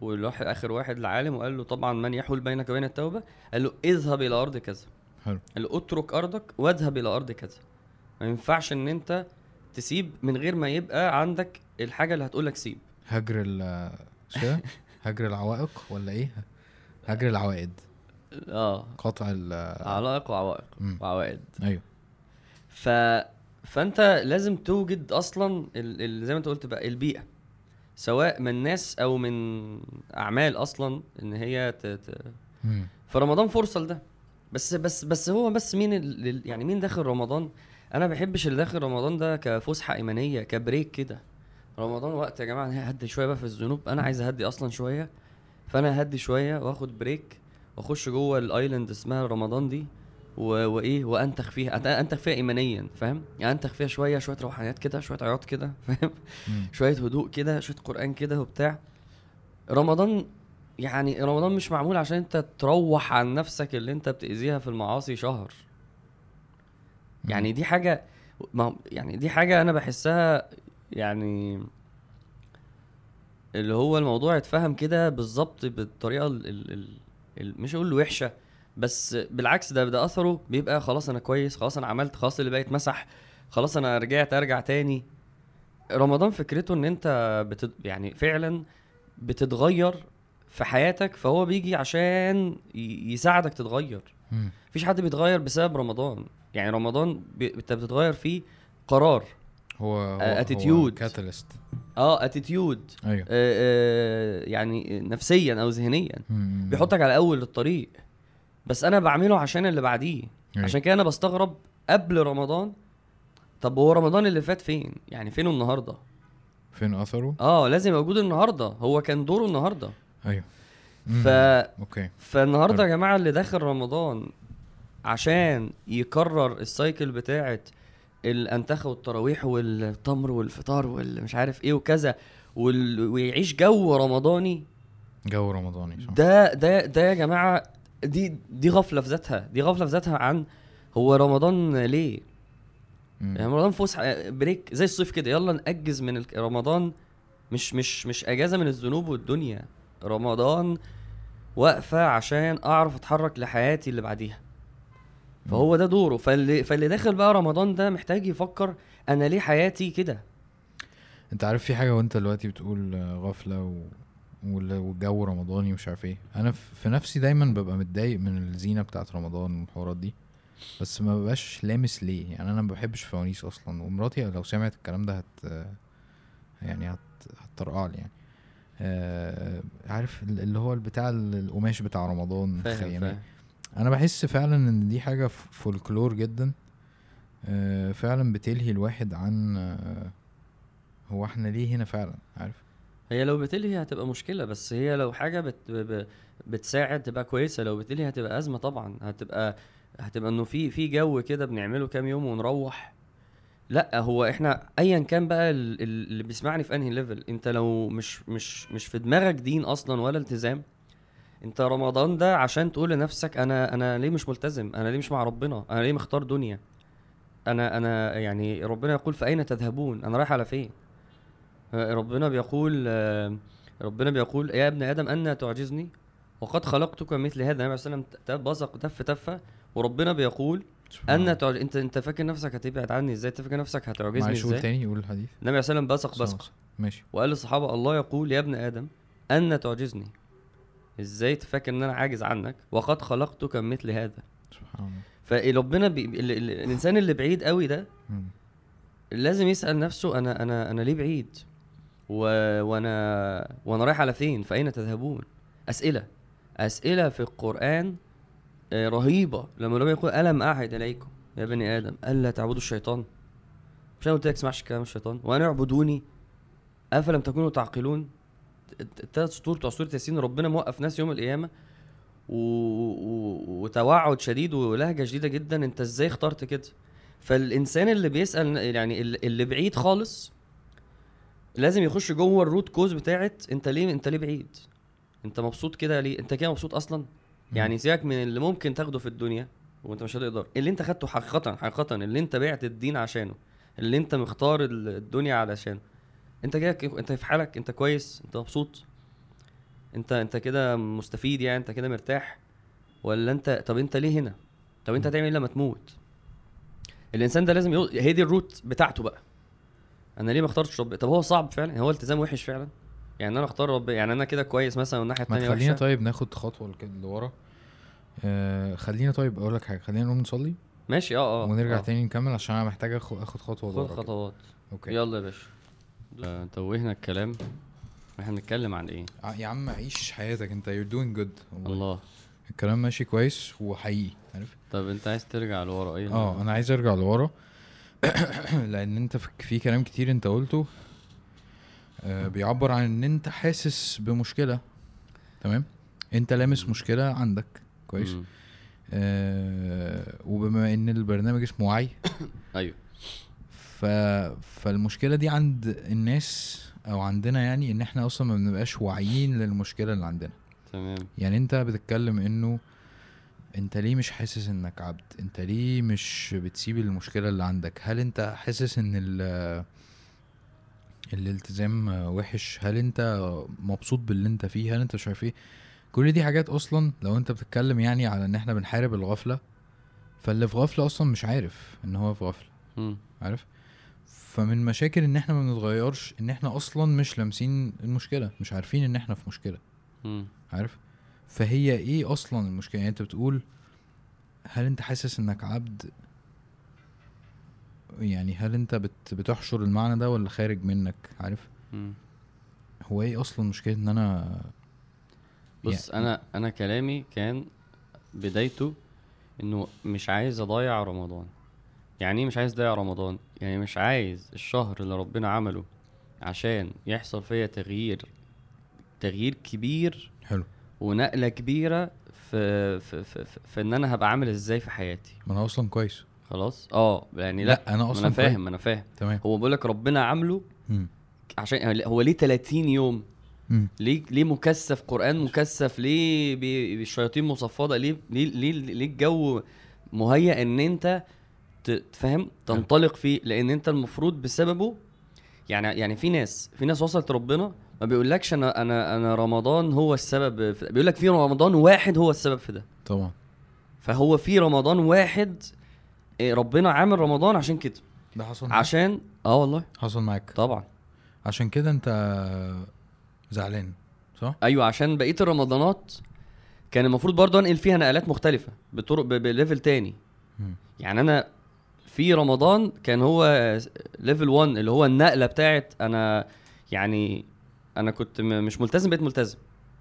Speaker 2: وراح آخر واحد العالم وقال له طبعا من يحول بينك وبين التوبة؟ قال له اذهب إلى أرض كذا.
Speaker 1: حلو.
Speaker 2: قال له اترك أرضك واذهب إلى أرض كذا. ما ينفعش إن أنت تسيب من غير ما يبقى عندك الحاجة اللي هتقول لك سيب.
Speaker 1: هجر ال؟ <laughs> هجر العوائق ولا إيه؟ هجر العوائد.
Speaker 2: آه.
Speaker 1: قطع ال
Speaker 2: وعوائق. وعوائد.
Speaker 1: أيوه.
Speaker 2: ف فانت لازم توجد أصلا ال... ال... زي ما انت قلت بقى البيئة. سواء من ناس أو من اعمال أصلا ان هي ت... ت... فرمضان فرصة لده. بس بس بس هو بس مين ال... ال- يعني مين داخل رمضان؟ أنا ما بحبش اللي داخل رمضان ده كفسحة ايمانية كبريك كده. رمضان وقت يا جماعة هدي شوية بقى في الذنوب. أنا عايز اهدي أصلا شوية. فانا هدي شوية واخد break واخش جوه ال island اسمها رمضان دي. و... وإيه وأنتخ فيها أنتخ فيها ايمانيا فاهم؟ يعني أنتخ فيها شوية شوية روحانيات كده شوية عياط كده <laughs> فاهم. شوية هدوء كده شوية قرآن كده وبتاع. رمضان يعني رمضان مش معمول عشان أنت تروح عن نفسك اللي أنت بتأذيها في المعاصي شهر. يعني دي حاجة ما يعني دي حاجة أنا بحسها يعني اللي هو الموضوع يتفهم كده بالظبط بالطريقة ال ال ال ال مش أقول وحشة بس بالعكس ده ده أثره بيبقى خلاص أنا كويس خلاص أنا عملت خلاص اللي بقى يتمسح خلاص أنا رجعت أرجع تاني. رمضان فكرته إن أنت بتد... يعني فعلا بتتغير في حياتك فهو بيجي عشان يساعدك تتغير. مفيش حد بيتغير بسبب رمضان. يعني رمضان بي... أنت بتتغير فيه قرار.
Speaker 1: هو هو
Speaker 2: attitude.
Speaker 1: catalyst
Speaker 2: آه attitude
Speaker 1: أيوه.
Speaker 2: آه آه يعني نفسيا أو ذهنيا. بيحطك على أول الطريق. بس أنا بعمله عشان اللي بعديه. عشان كده أنا بستغرب قبل رمضان طب هو رمضان اللي فات فين؟ يعني فين النهارده؟
Speaker 1: فين أثره؟
Speaker 2: آه لازم موجود النهارده. هو كان دوره النهارده.
Speaker 1: أيوه.
Speaker 2: ف... okay.
Speaker 1: فالنهاردة.
Speaker 2: يا جماعة اللي داخل رمضان عشان يكرر ال cycle بتاعت الأنتخة والتراويح والتمر والفطار والمش عارف إيه وكذا وال... ويعيش جو رمضاني.
Speaker 1: جو رمضاني صح.
Speaker 2: ده ده ده يا جماعة دي دي غفلة في ذاتها. دي غفلة في ذاتها عن هو رمضان ليه. يعني رمضان فسحه break زي الصيف كده. يلا نأجز من رمضان مش مش مش أجازة من الذنوب والدنيا. رمضان واقفة عشان أعرف أتحرك لحياتي اللي بعديها. فهو ده دوره. فاللي فاللي داخل بقى رمضان ده محتاج يفكر أنا ليه حياتي كده؟
Speaker 1: أنت عارف في حاجة وأنت دلوقتي بتقول آه، غفلة و... وال- والجو رمضاني ومش عارف إيه. أنا في نفسي دايما ببقى متضايق من الزينة بتاعت رمضان والحوارات دي. بس ما ببقاش لامس ليه. يعني أنا ما بحبش فوانيس أصلا. ومراتي لو سمعت الكلام ده هت يعني هت هتطرقع لي يعني. آه عارف ال- اللي هو بتاع القماش بتاع رمضان
Speaker 2: فاهم. فاهم.
Speaker 1: أنا بحس فعلا إن دي حاجة فولكلور جدا. آه، فعلا بتلهي الواحد عن آه، هو إحنا ليه هنا فعلا؟ عارف؟
Speaker 2: هي لو بتلهي هتبقى مشكلة بس هي لو حاجة بت ب- بتساعد تبقى كويسة. لو بتلهي هتبقى أزمة طبعا. هتبقى هتبقى إنه في في جو كده بنعمله كام يوم ونروح. لأ هو إحنا ايا كان بقى ال- ال- اللي بيسمعني في أنهي ليفل أنت لو مش مش مش في دماغك دين أصلا ولا التزام أنت رمضان ده عشان تقول لنفسك أنا أنا ليه مش ملتزم؟ أنا ليه مش مع ربنا؟ أنا ليه مختار دنيا؟ أنا أنا يعني ربنا يقول فأين تذهبون؟ أنا رايح على فين؟ ربنا بيقول ربنا بيقول يا ابن آدم أن تعجزني؟ وقد خلقتك مثل هذا. النبي صلى الله عليه وسلم بصق تف تفه وربنا بيقول أن تعج... أنت أنت فاكر نفسك هتبعد عني إزاي؟ انت فاكر نفسك هتعجزني
Speaker 1: معلش
Speaker 2: إزاي؟
Speaker 1: تاني قول الحديث.
Speaker 2: النبي صلى الله عليه وسلم بصق بصق.
Speaker 1: ماشي.
Speaker 2: وقال للصحابة الله يقول يا ابن آدم أن تعجزني؟ إزاي تفكر إن أنا عاجز عنك؟ وقد خلقتك مثل هذا.
Speaker 1: سبحان الله.
Speaker 2: فربنا بي... ال... ال... الإنسان اللي بعيد قوي ده. لازم يسأل نفسه أنا أنا أنا ليه بعيد؟ و... وأنا وأنا رايح على فين؟ فأين تذهبون؟ أسئلة. أسئلة في القرآن آه، رهيبة. لما ربنا يقول ألم أعهد إليكم؟ يا بني آدم ألا تعبدوا الشيطان؟ مش أنا قلت لك اسمعش كلام الشيطان. وأنا اعبدوني أفلم تكونوا تعقلون؟ الثلاث سطور بتوع سورة ياسين ربنا موقف ناس يوم القيامة. و... و... وتوعد شديد ولهجة شديدة جدا. أنت إزاي اخترت كده؟ فالإنسان اللي بيسأل يعني اللي اللي بعيد خالص لازم يخش جوه الروت كوز بتاعت انت ليه انت ليه بعيد؟ انت مبسوط كده ليه؟ انت كده مبسوط أصلا؟ يعني سيبك من اللي ممكن تاخده في الدنيا وانت مش هتقدر. اللي انت خدته حقيقه حقيقه اللي انت بعت الدين عشانه. اللي انت مختار ال- الدنيا علشانه. انت كده انت في حالك انت كويس انت مبسوط؟ انت انت كده مستفيد يعني؟ انت كده مرتاح؟ ولا انت طب انت ليه هنا؟ طب انت. هتعمل إيه لما تموت؟ الإنسان ده لازم يقول هي دي ال root بتاعته بقى. أنا ليه ما اخترتش ربنا طب هو صعب فعلا؟ هو التزام وحش فعلا؟ يعني أنا اختار ربنا يعني أنا كده كويس مثلا والناحية
Speaker 1: ما
Speaker 2: الثانية
Speaker 1: تخلينا
Speaker 2: وحشة.
Speaker 1: طيب ناخد خطوة لورا. آه خلينا طيب أقول لك حاجة خلينا نقوم نصلي؟
Speaker 2: ماشي آه آه.
Speaker 1: ونرجع
Speaker 2: آه.
Speaker 1: تاني نكمل عشان أنا محتاج آخد خطوة لورا
Speaker 2: خد. خطوات.
Speaker 1: أوكي.
Speaker 2: يلا يا باشا. آه، توهنا الكلام إحنا بنتكلم عن إيه؟
Speaker 1: ع- يا عم عيش حياتك أنت you're doing good. والله.
Speaker 2: الله.
Speaker 1: الكلام ماشي كويس وحقيقي عارف؟
Speaker 2: طب أنت عايز ترجع لورا إيه؟
Speaker 1: آه أنا عايز أرجع لورا. <coughs> لأن أنت في- كلام كتير أنت قلته آه بيعبر عن إن أنت حاسس بمشكلة. تمام؟ أنت لامس مشكلة عندك. كويس. آه وبما إن البرنامج اسمه وعي. <coughs>
Speaker 2: أيوه.
Speaker 1: ف... فالمشكلة دي عند الناس أو عندنا يعني إن إحنا أصلا ما بنبقاش واعيين للمشكلة اللي عندنا.
Speaker 2: تمام.
Speaker 1: يعني أنت بتتكلم إنه انت ليه مش حاسس انك عبد؟ انت ليه مش بتسيب المشكلة اللي عندك؟ هل انت حاسس ان ال الالتزام وحش؟ هل انت مبسوط باللي انت فيه؟ هل انت مش عارف إيه؟ كل دي حاجات أصلا لو انت بتتكلم يعني على ان إحنا بنحارب الغفلة فاللي في غفلة أصلا مش عارف ان هو في
Speaker 2: غفلة.
Speaker 1: عارف؟ فمن مشاكل ان إحنا ما بنتغيرش ان إحنا أصلا مش لامسين المشكلة مش عارفين ان إحنا في
Speaker 2: مشكلة.
Speaker 1: عارف؟ فهي إيه أصلا المشكلة؟ يعني أنت بتقول هل أنت حاسس إنك عبد؟ يعني هل أنت بت بتحشر المعنى ده ولا خارج منك؟ عارف؟
Speaker 2: مم.
Speaker 1: هو إيه أصلا مشكلة إن أنا
Speaker 2: بص
Speaker 1: يعني-
Speaker 2: أنا أنا كلامي كان بدايته إنه مش عايز أضيع رمضان. يعني إيه مش عايز أضيع رمضان؟ يعني مش عايز الشهر اللي ربنا عمله عشان يحصل فيا تغيير تغيير كبير ونقلة كبيرة في في, في, في, في إن أنا هبقى عامل إزاي في حياتي.
Speaker 1: ما أنا أصلا كويس.
Speaker 2: خلاص؟ آه يعني
Speaker 1: لأ,
Speaker 2: لأ
Speaker 1: أنا
Speaker 2: أصلا
Speaker 1: أنا.
Speaker 2: فاهم أنا فاهم.
Speaker 1: تمام.
Speaker 2: هو بيقول لك ربنا عامله. عشان هو ليه 30 يوم؟
Speaker 1: مم.
Speaker 2: ليه ليه مكثف قرآن؟ مكثف ليه بي- الشياطين مصفده ليه ليه ليه, ليه الجو مهيأ إن أنت تفهم تنطلق فيه؟ لأن أنت المفروض بسببه يعني يعني في ناس في ناس وصلت ربنا ما بيقولكش أنا أنا أنا رمضان هو السبب في بيقول لك في رمضان واحد هو السبب في ده.
Speaker 1: طبعا.
Speaker 2: فهو في رمضان واحد إيه، ربنا عامل رمضان عشان كده.
Speaker 1: ده حصل معاك؟
Speaker 2: عشان آه والله.
Speaker 1: حصل معاك.
Speaker 2: طبعا.
Speaker 1: عشان كده أنت زعلان صح؟
Speaker 2: أيوه عشان بقية الرمضانات كان المفروض برضه أنقل فيها نقلات مختلفة بطرق ب level تاني.
Speaker 1: مم.
Speaker 2: يعني أنا في رمضان كان هو level 1 اللي هو النقلة بتاعت أنا يعني أنا كنت مش ملتزم بقيت ملتزم.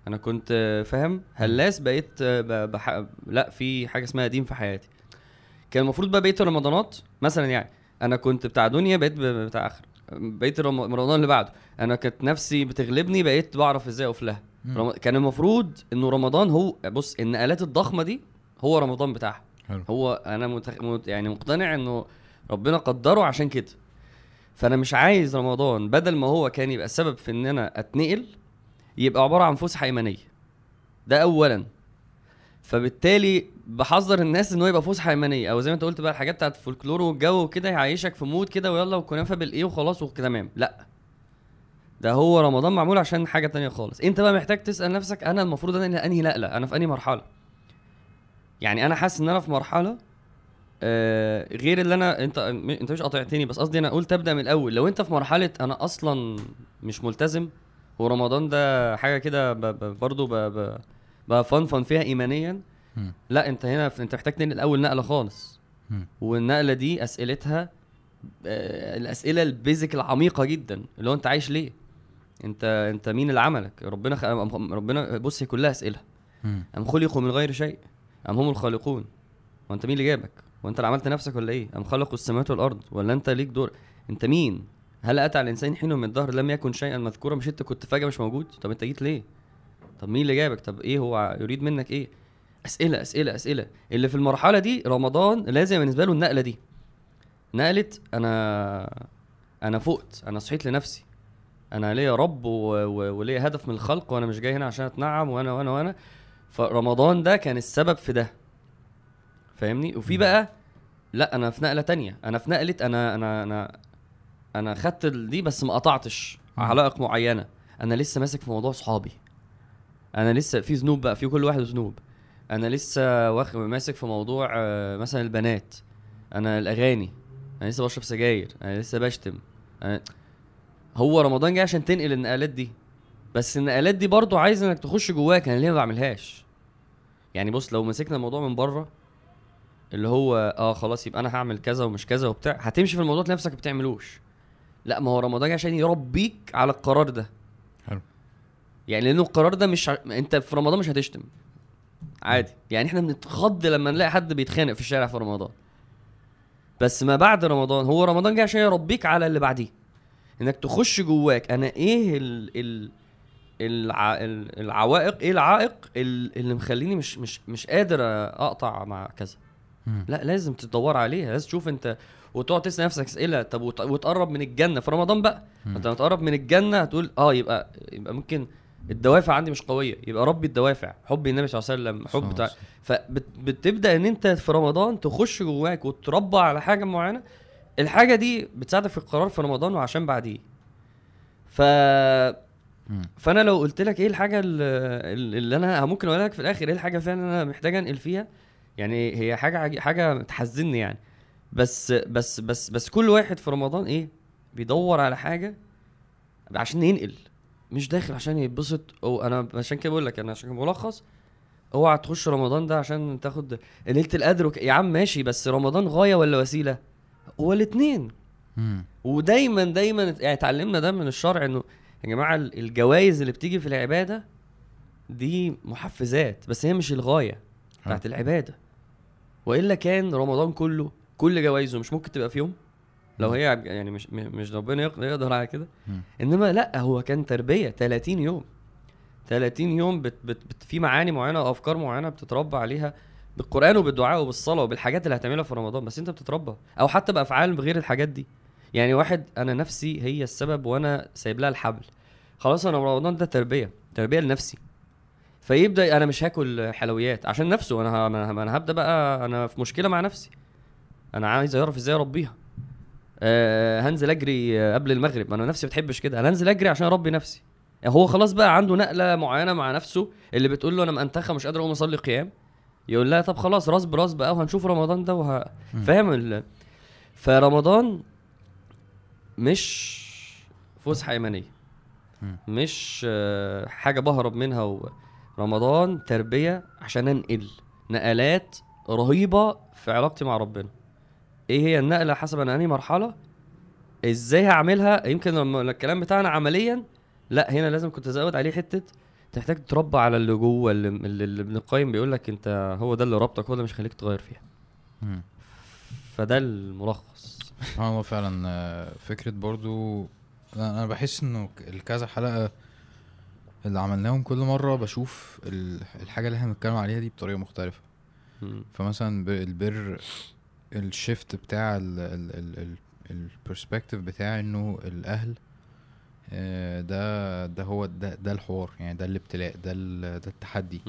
Speaker 2: أنا كنت فاهم؟ هلاس بقيت بح... لأ في حاجة اسمها دين في حياتي. كان المفروض بقى بقيه الرمضانات مثلا يعني. أنا كنت بتاع دنيا بقيت بتاع آخر. بقيت رمضان اللي بعده. أنا كانت نفسي بتغلبني بقيت بعرف إزاي اقف لها. رم... كان المفروض إنه رمضان هو بص النقلات الضخمة دي هو رمضان بتاعها. هو أنا متخ... مت... يعني مقتنع إنه ربنا قدره عشان كده. فانا مش عايز رمضان بدل ما هو كان يبقى السبب في ان أنا اتنقل يبقى عبارة عن فسحة إيمانية. ده اولا. فبالتالي بحذر الناس إن هو يبقى فسحة إيمانية. أو زي ما أنت قلت بقى الحاجات بتاعت الفولكلور والجو وكده يعيشك في mood كده ويلا وكنافة بالإيه وخلاص وتمام لأ. ده هو رمضان معمول عشان حاجة تانية خالص. أنت بقى محتاج تسأل نفسك أنا المفروض أنا أنهي نقله أنا في أنهي مرحلة؟ يعني أنا حاسس إن أنا في مرحلة آه غير اللي أنا انت أنت مش قاطعتني بس قصدي أنا قلت أبدأ من الأول. لو أنت في مرحلة أنا أصلا مش ملتزم ورمضان ده حاجة كده برضه بفنفن فيها ايمانيا. لا أنت هنا أنت محتاج تنقل أول نقلة خالص. والنقلة دي أسئلتها آه الأسئلة البيزك العميقة جدا اللي هو أنت عايش ليه؟ انت أنت مين اللي عملك؟ ربنا خ... ربنا بص هي كلها
Speaker 1: أسئلة.
Speaker 2: أم خلقوا من غير شيء أم هم الخالقون؟ وأنت مين اللي جابك؟ وأنت اللي عملت نفسك ولا إيه؟ أم خلقوا السماوات والأرض ولا أنت ليك دور؟ أنت مين؟ هل أتى على الإنسان حين من الدهر لم يكن شيئا مذكورا؟ مش أنت كنت فجأة مش موجود؟ طب أنت جيت ليه؟ طب مين اللي جابك؟ طب إيه هو يريد منك إيه؟ أسئلة أسئلة أسئلة. اللي في المرحلة دي رمضان لازم بالنسبة له النقلة دي. نقلة أنا أنا فقت أنا صحيت لنفسي. أنا ليا رب و... و... وليا هدف من الخلق وأنا مش جاي هنا عشان أتنعم وأنا وأنا وأنا. فرمضان ده كان السبب في ده. فاهمني؟ وفي بقى لا أنا في نقلة تانية. أنا في نقلة أنا أنا أنا أنا خدت دي بس ما قطعتش
Speaker 1: مم.
Speaker 2: علائق معينة. أنا لسه ماسك في موضوع صحابي. أنا لسه في ذنوب بقى في كل واحد ذنوب. أنا لسه واخد ماسك في موضوع آه، مثلا البنات. أنا الأغاني. أنا لسه بشرب سجاير. أنا لسه بشتم. أنا... هو رمضان جاي عشان تنقل النقلات دي. بس النقلات دي برضو عايز إنك تخش جواك. أنا ليه ما بعملهاش؟ يعني بص لو مسكنا الموضوع من بره اللي هو آه خلاص يبقى أنا هعمل كذا ومش كذا وبتاع. هتمشي في الموضوع نفسك ما بتعملوش. لا ما هو رمضان عشان يربيك على القرار ده.
Speaker 1: حلو.
Speaker 2: يعني لأنه القرار ده مش ع... أنت في رمضان مش هتشتم. عادي. يعني إحنا بنتخض لما نلاقي حد بيتخانق في الشارع في رمضان. بس ما بعد رمضان هو رمضان جاي عشان يربيك على اللي بعديه. إنك تخش جواك أنا إيه ال ال الع... ال- العوائق إيه العائق ال- اللي مخليني مش مش مش قادر أقطع مع كذا.
Speaker 1: مم.
Speaker 2: لا لازم تدور عليها لازم تشوف انت وتقعد تسأل نفسك أسئلة طب وت- وتقرب من الجنة في رمضان بقى
Speaker 1: مم.
Speaker 2: انت لما تقرب من الجنة هتقول آه يبقى يبقى ممكن الدوافع عندي مش قوية يبقى ربي الدوافع حب النبي صلى الله عليه وسلم حب بتاع. فبتبدا إن أنت في رمضان تخش جواك وتربى على حاجة معينة الحاجة دي بتساعدك في القرار في رمضان وعشان بعديه ف
Speaker 1: مم.
Speaker 2: فأنا لو قلت لك إيه الحاجة اللي, اللي أنا ممكن أقول لك في الآخر إيه الحاجة فعلا أنا محتاج أنقل فيها يعني هي حاجة حاجة تحزني يعني. بس بس بس بس كل واحد في رمضان إيه؟ بيدور على حاجة عشان ينقل. مش داخل عشان يتبسط. أو أنا عشان كده بقول لك أنا عشان ملخص. اوعى تخش رمضان ده عشان تاخد ليله القدر وك... يا عم ماشي بس رمضان غاية ولا وسيلة؟ هو الاثنين. ودايما دايما يعني اتعلمنا ده من الشرع إنه يا جماعة ال- الجوائز اللي بتيجي في العبادة دي محفزات بس هي مش الغاية بتاعت العبادة. وإلا كان رمضان كله كل جوائزه مش ممكن تبقى في يوم؟ لو هي يعني مش مش ربنا يقدر, على كده. إنما لأ هو كان تربية 30 يوم. 30 يوم بت بت بت في معاني معينة وافكار معينة بتتربى عليها بالقرآن وبالدعاء وبالصلاة وبالحاجات اللي هتعملها في رمضان بس أنت بتتربى. أو حتى بأفعال بغير الحاجات دي. يعني واحد أنا نفسي هي السبب وأنا سايب لها الحبل. خلاص أنا رمضان ده تربية تربية لنفسي. فيبدأ أنا مش هاكل حلويات. عشان نفسه أنا أنا هبدأ بقى أنا في مشكلة مع نفسي. أنا عايز أعرف إزاي أربيها. أه هنزل أجري قبل المغرب. أنا نفسي بتحبش كده. أنا هنزل أجري عشان أربي نفسي. هو خلاص بقى عنده نقلة معينة مع نفسه اللي بتقول له أنا مأنتخه مش قادر أقوم أصلي قيام. يقول لها طب خلاص راس براس بقى وهنشوف رمضان ده وه... فاهم ال... فرمضان مش فسحة ايمانيه. مش آه، حاجة بهرب منها و... رمضان تربية عشان انقل. نقلات رهيبة في علاقتي مع ربنا. إيه هي النقلة حسب أنا انهي مرحلة؟ إزاي هعملها؟ يمكن لما الكلام بتاعنا عمليا لا هنا لازم كنت ازود عليه حتة تحتاج تتربى على اللي جوه اللي, اللي اللي ابن القيم بيقول لك انت هو ده اللي ربطك هو ده مش هيخليك تغير فيها.
Speaker 1: مم.
Speaker 2: فده الملخص.
Speaker 1: الله فعلا آه، فكرة برضو أنا أنا بحس إنه الكذا حلقة اللي عملناهم كل مرة بشوف ال- الحاجة اللي إحنا بنتكلم عليها دي بطريقة مختلفة
Speaker 2: مم.
Speaker 1: فمثلا البر ال shift بتاع ال perspective بتاع انه الاهل آه، ده ده هو ده ده الحوار يعني ده الابتلاء ده ده التحدي.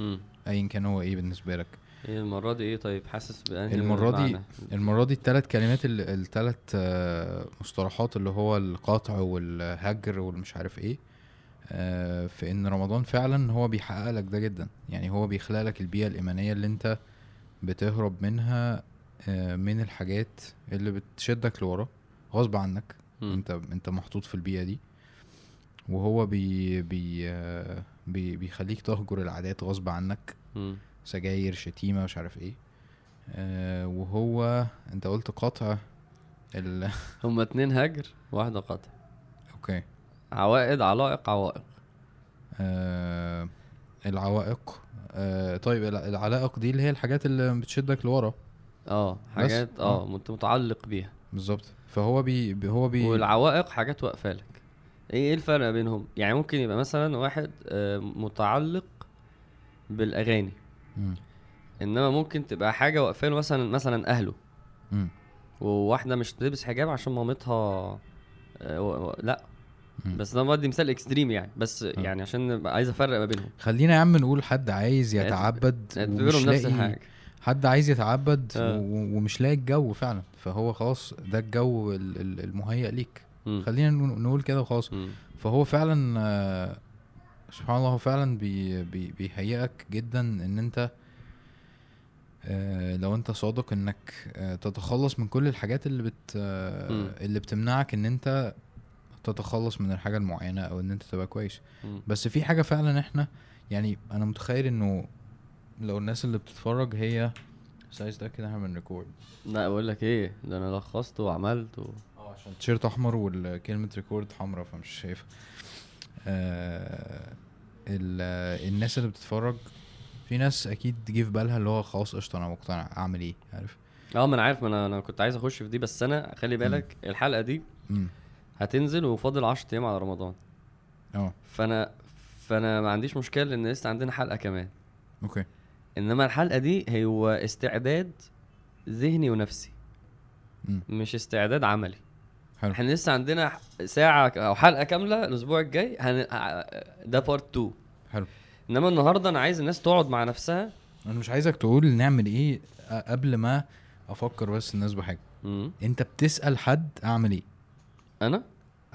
Speaker 1: ايا كان هو إيه بالنسبة لك
Speaker 2: إيه المرة دي إيه طيب حاسس بأنهي
Speaker 1: المرة دي؟ المرة دي التلات كلمات الثلاث مصطلحات اللي هو القطع والهجر والمش عارف إيه آه، في إن رمضان فعلا هو بيحقق لك ده جدا. يعني هو بيخلق لك البيئة الإيمانية اللي أنت بتهرب منها آه، من الحاجات اللي بتشدك لورا غصب عنك.
Speaker 2: مم.
Speaker 1: أنت أنت محطوط في البيئة دي. وهو بي بي آه، بي بيخليك تهجر العادات غصب عنك.
Speaker 2: مم.
Speaker 1: سجاير شتيمة مش عارف إيه. آه وهو أنت قلت قطع ال <laughs>
Speaker 2: هما اتنين هجر واحدة قطع.
Speaker 1: okay.
Speaker 2: عوائد علائق عوائق.
Speaker 1: آه العوائق. آه طيب الع- العلائق دي اللي هي الحاجات اللي بتشدك لورا.
Speaker 2: آه حاجات آه مت- متعلق بيها.
Speaker 1: بالظبط. فهو بي هو بي
Speaker 2: والعوائق حاجات واقفة لك. إيه إيه الفرق بينهم؟ يعني ممكن يبقى مثلا واحد آه، متعلق بالأغاني.
Speaker 1: مم.
Speaker 2: إنما ممكن تبقى حاجة واقفة له مثلا مثلا أهله.
Speaker 1: مم.
Speaker 2: وواحدة مش تلبس حجاب عشان مامتها آه،
Speaker 1: لأ.
Speaker 2: بس ده بدي مثال extreme يعني بس يعني عشان عايز أفرق ما بينهم
Speaker 1: خلينا يا عم نقول حد عايز يتعبد ومش
Speaker 2: نفس
Speaker 1: لاقي
Speaker 2: الحاجة
Speaker 1: حد عايز يتعبد
Speaker 2: آه.
Speaker 1: ومش لاقي الجو فعلا فهو خلاص ده الجو ال- ال- المهيأ ليك
Speaker 2: مم.
Speaker 1: خلينا نقول كده وخلاص. فهو فعلا سبحان الله هو فعلا بي بي بيهيئك جدا إن أنت آه، لو أنت صادق إنك آه، تتخلص من كل الحاجات اللي بت آه،. اللي بتمنعك إن أنت تتخلص من الحاجة المعينة أو إن أنت تبقى كويس. بس في حاجة فعلا إحنا يعني أنا متخيل إنه لو الناس اللي بتتفرج هي بس عايز اتاكد إحنا record
Speaker 2: لا بقول لك إيه؟ ده أنا لخصت وعملت و...
Speaker 1: آه عشان تيشيرت أحمر وكلمه record حمراء فمش شايفها. آه ال- الناس اللي بتتفرج في ناس أكيد جه في بالها اللي هو خلاص قشطة أنا مقتنع أعمل إيه؟ عارف؟
Speaker 2: آه ما أنا عارف ما أنا كنت عايز أخش في دي بس أنا خلي بالك الحلقة دي
Speaker 1: امم
Speaker 2: هتنزل وفاضل 10 أيام على رمضان.
Speaker 1: آه.
Speaker 2: فأنا فأنا ما عنديش مشكلة لأن لسه عندنا حلقة كمان.
Speaker 1: أوكي.
Speaker 2: إنما الحلقة دي هو استعداد ذهني ونفسي.
Speaker 1: امم
Speaker 2: مش استعداد عملي.
Speaker 1: حلو.
Speaker 2: إحنا لسه عندنا ساعة أو حلقة كاملة الأسبوع الجاي هن... ع- ده بارت 2
Speaker 1: حلو.
Speaker 2: إنما النهارده أنا عايز الناس تقعد مع نفسها.
Speaker 1: أنا مش عايزك تقول نعمل إيه أ- قبل ما أفكر بس الناس بحاجة.
Speaker 2: مم.
Speaker 1: أنت بتسأل حد أعمل
Speaker 2: إيه؟
Speaker 1: أنا؟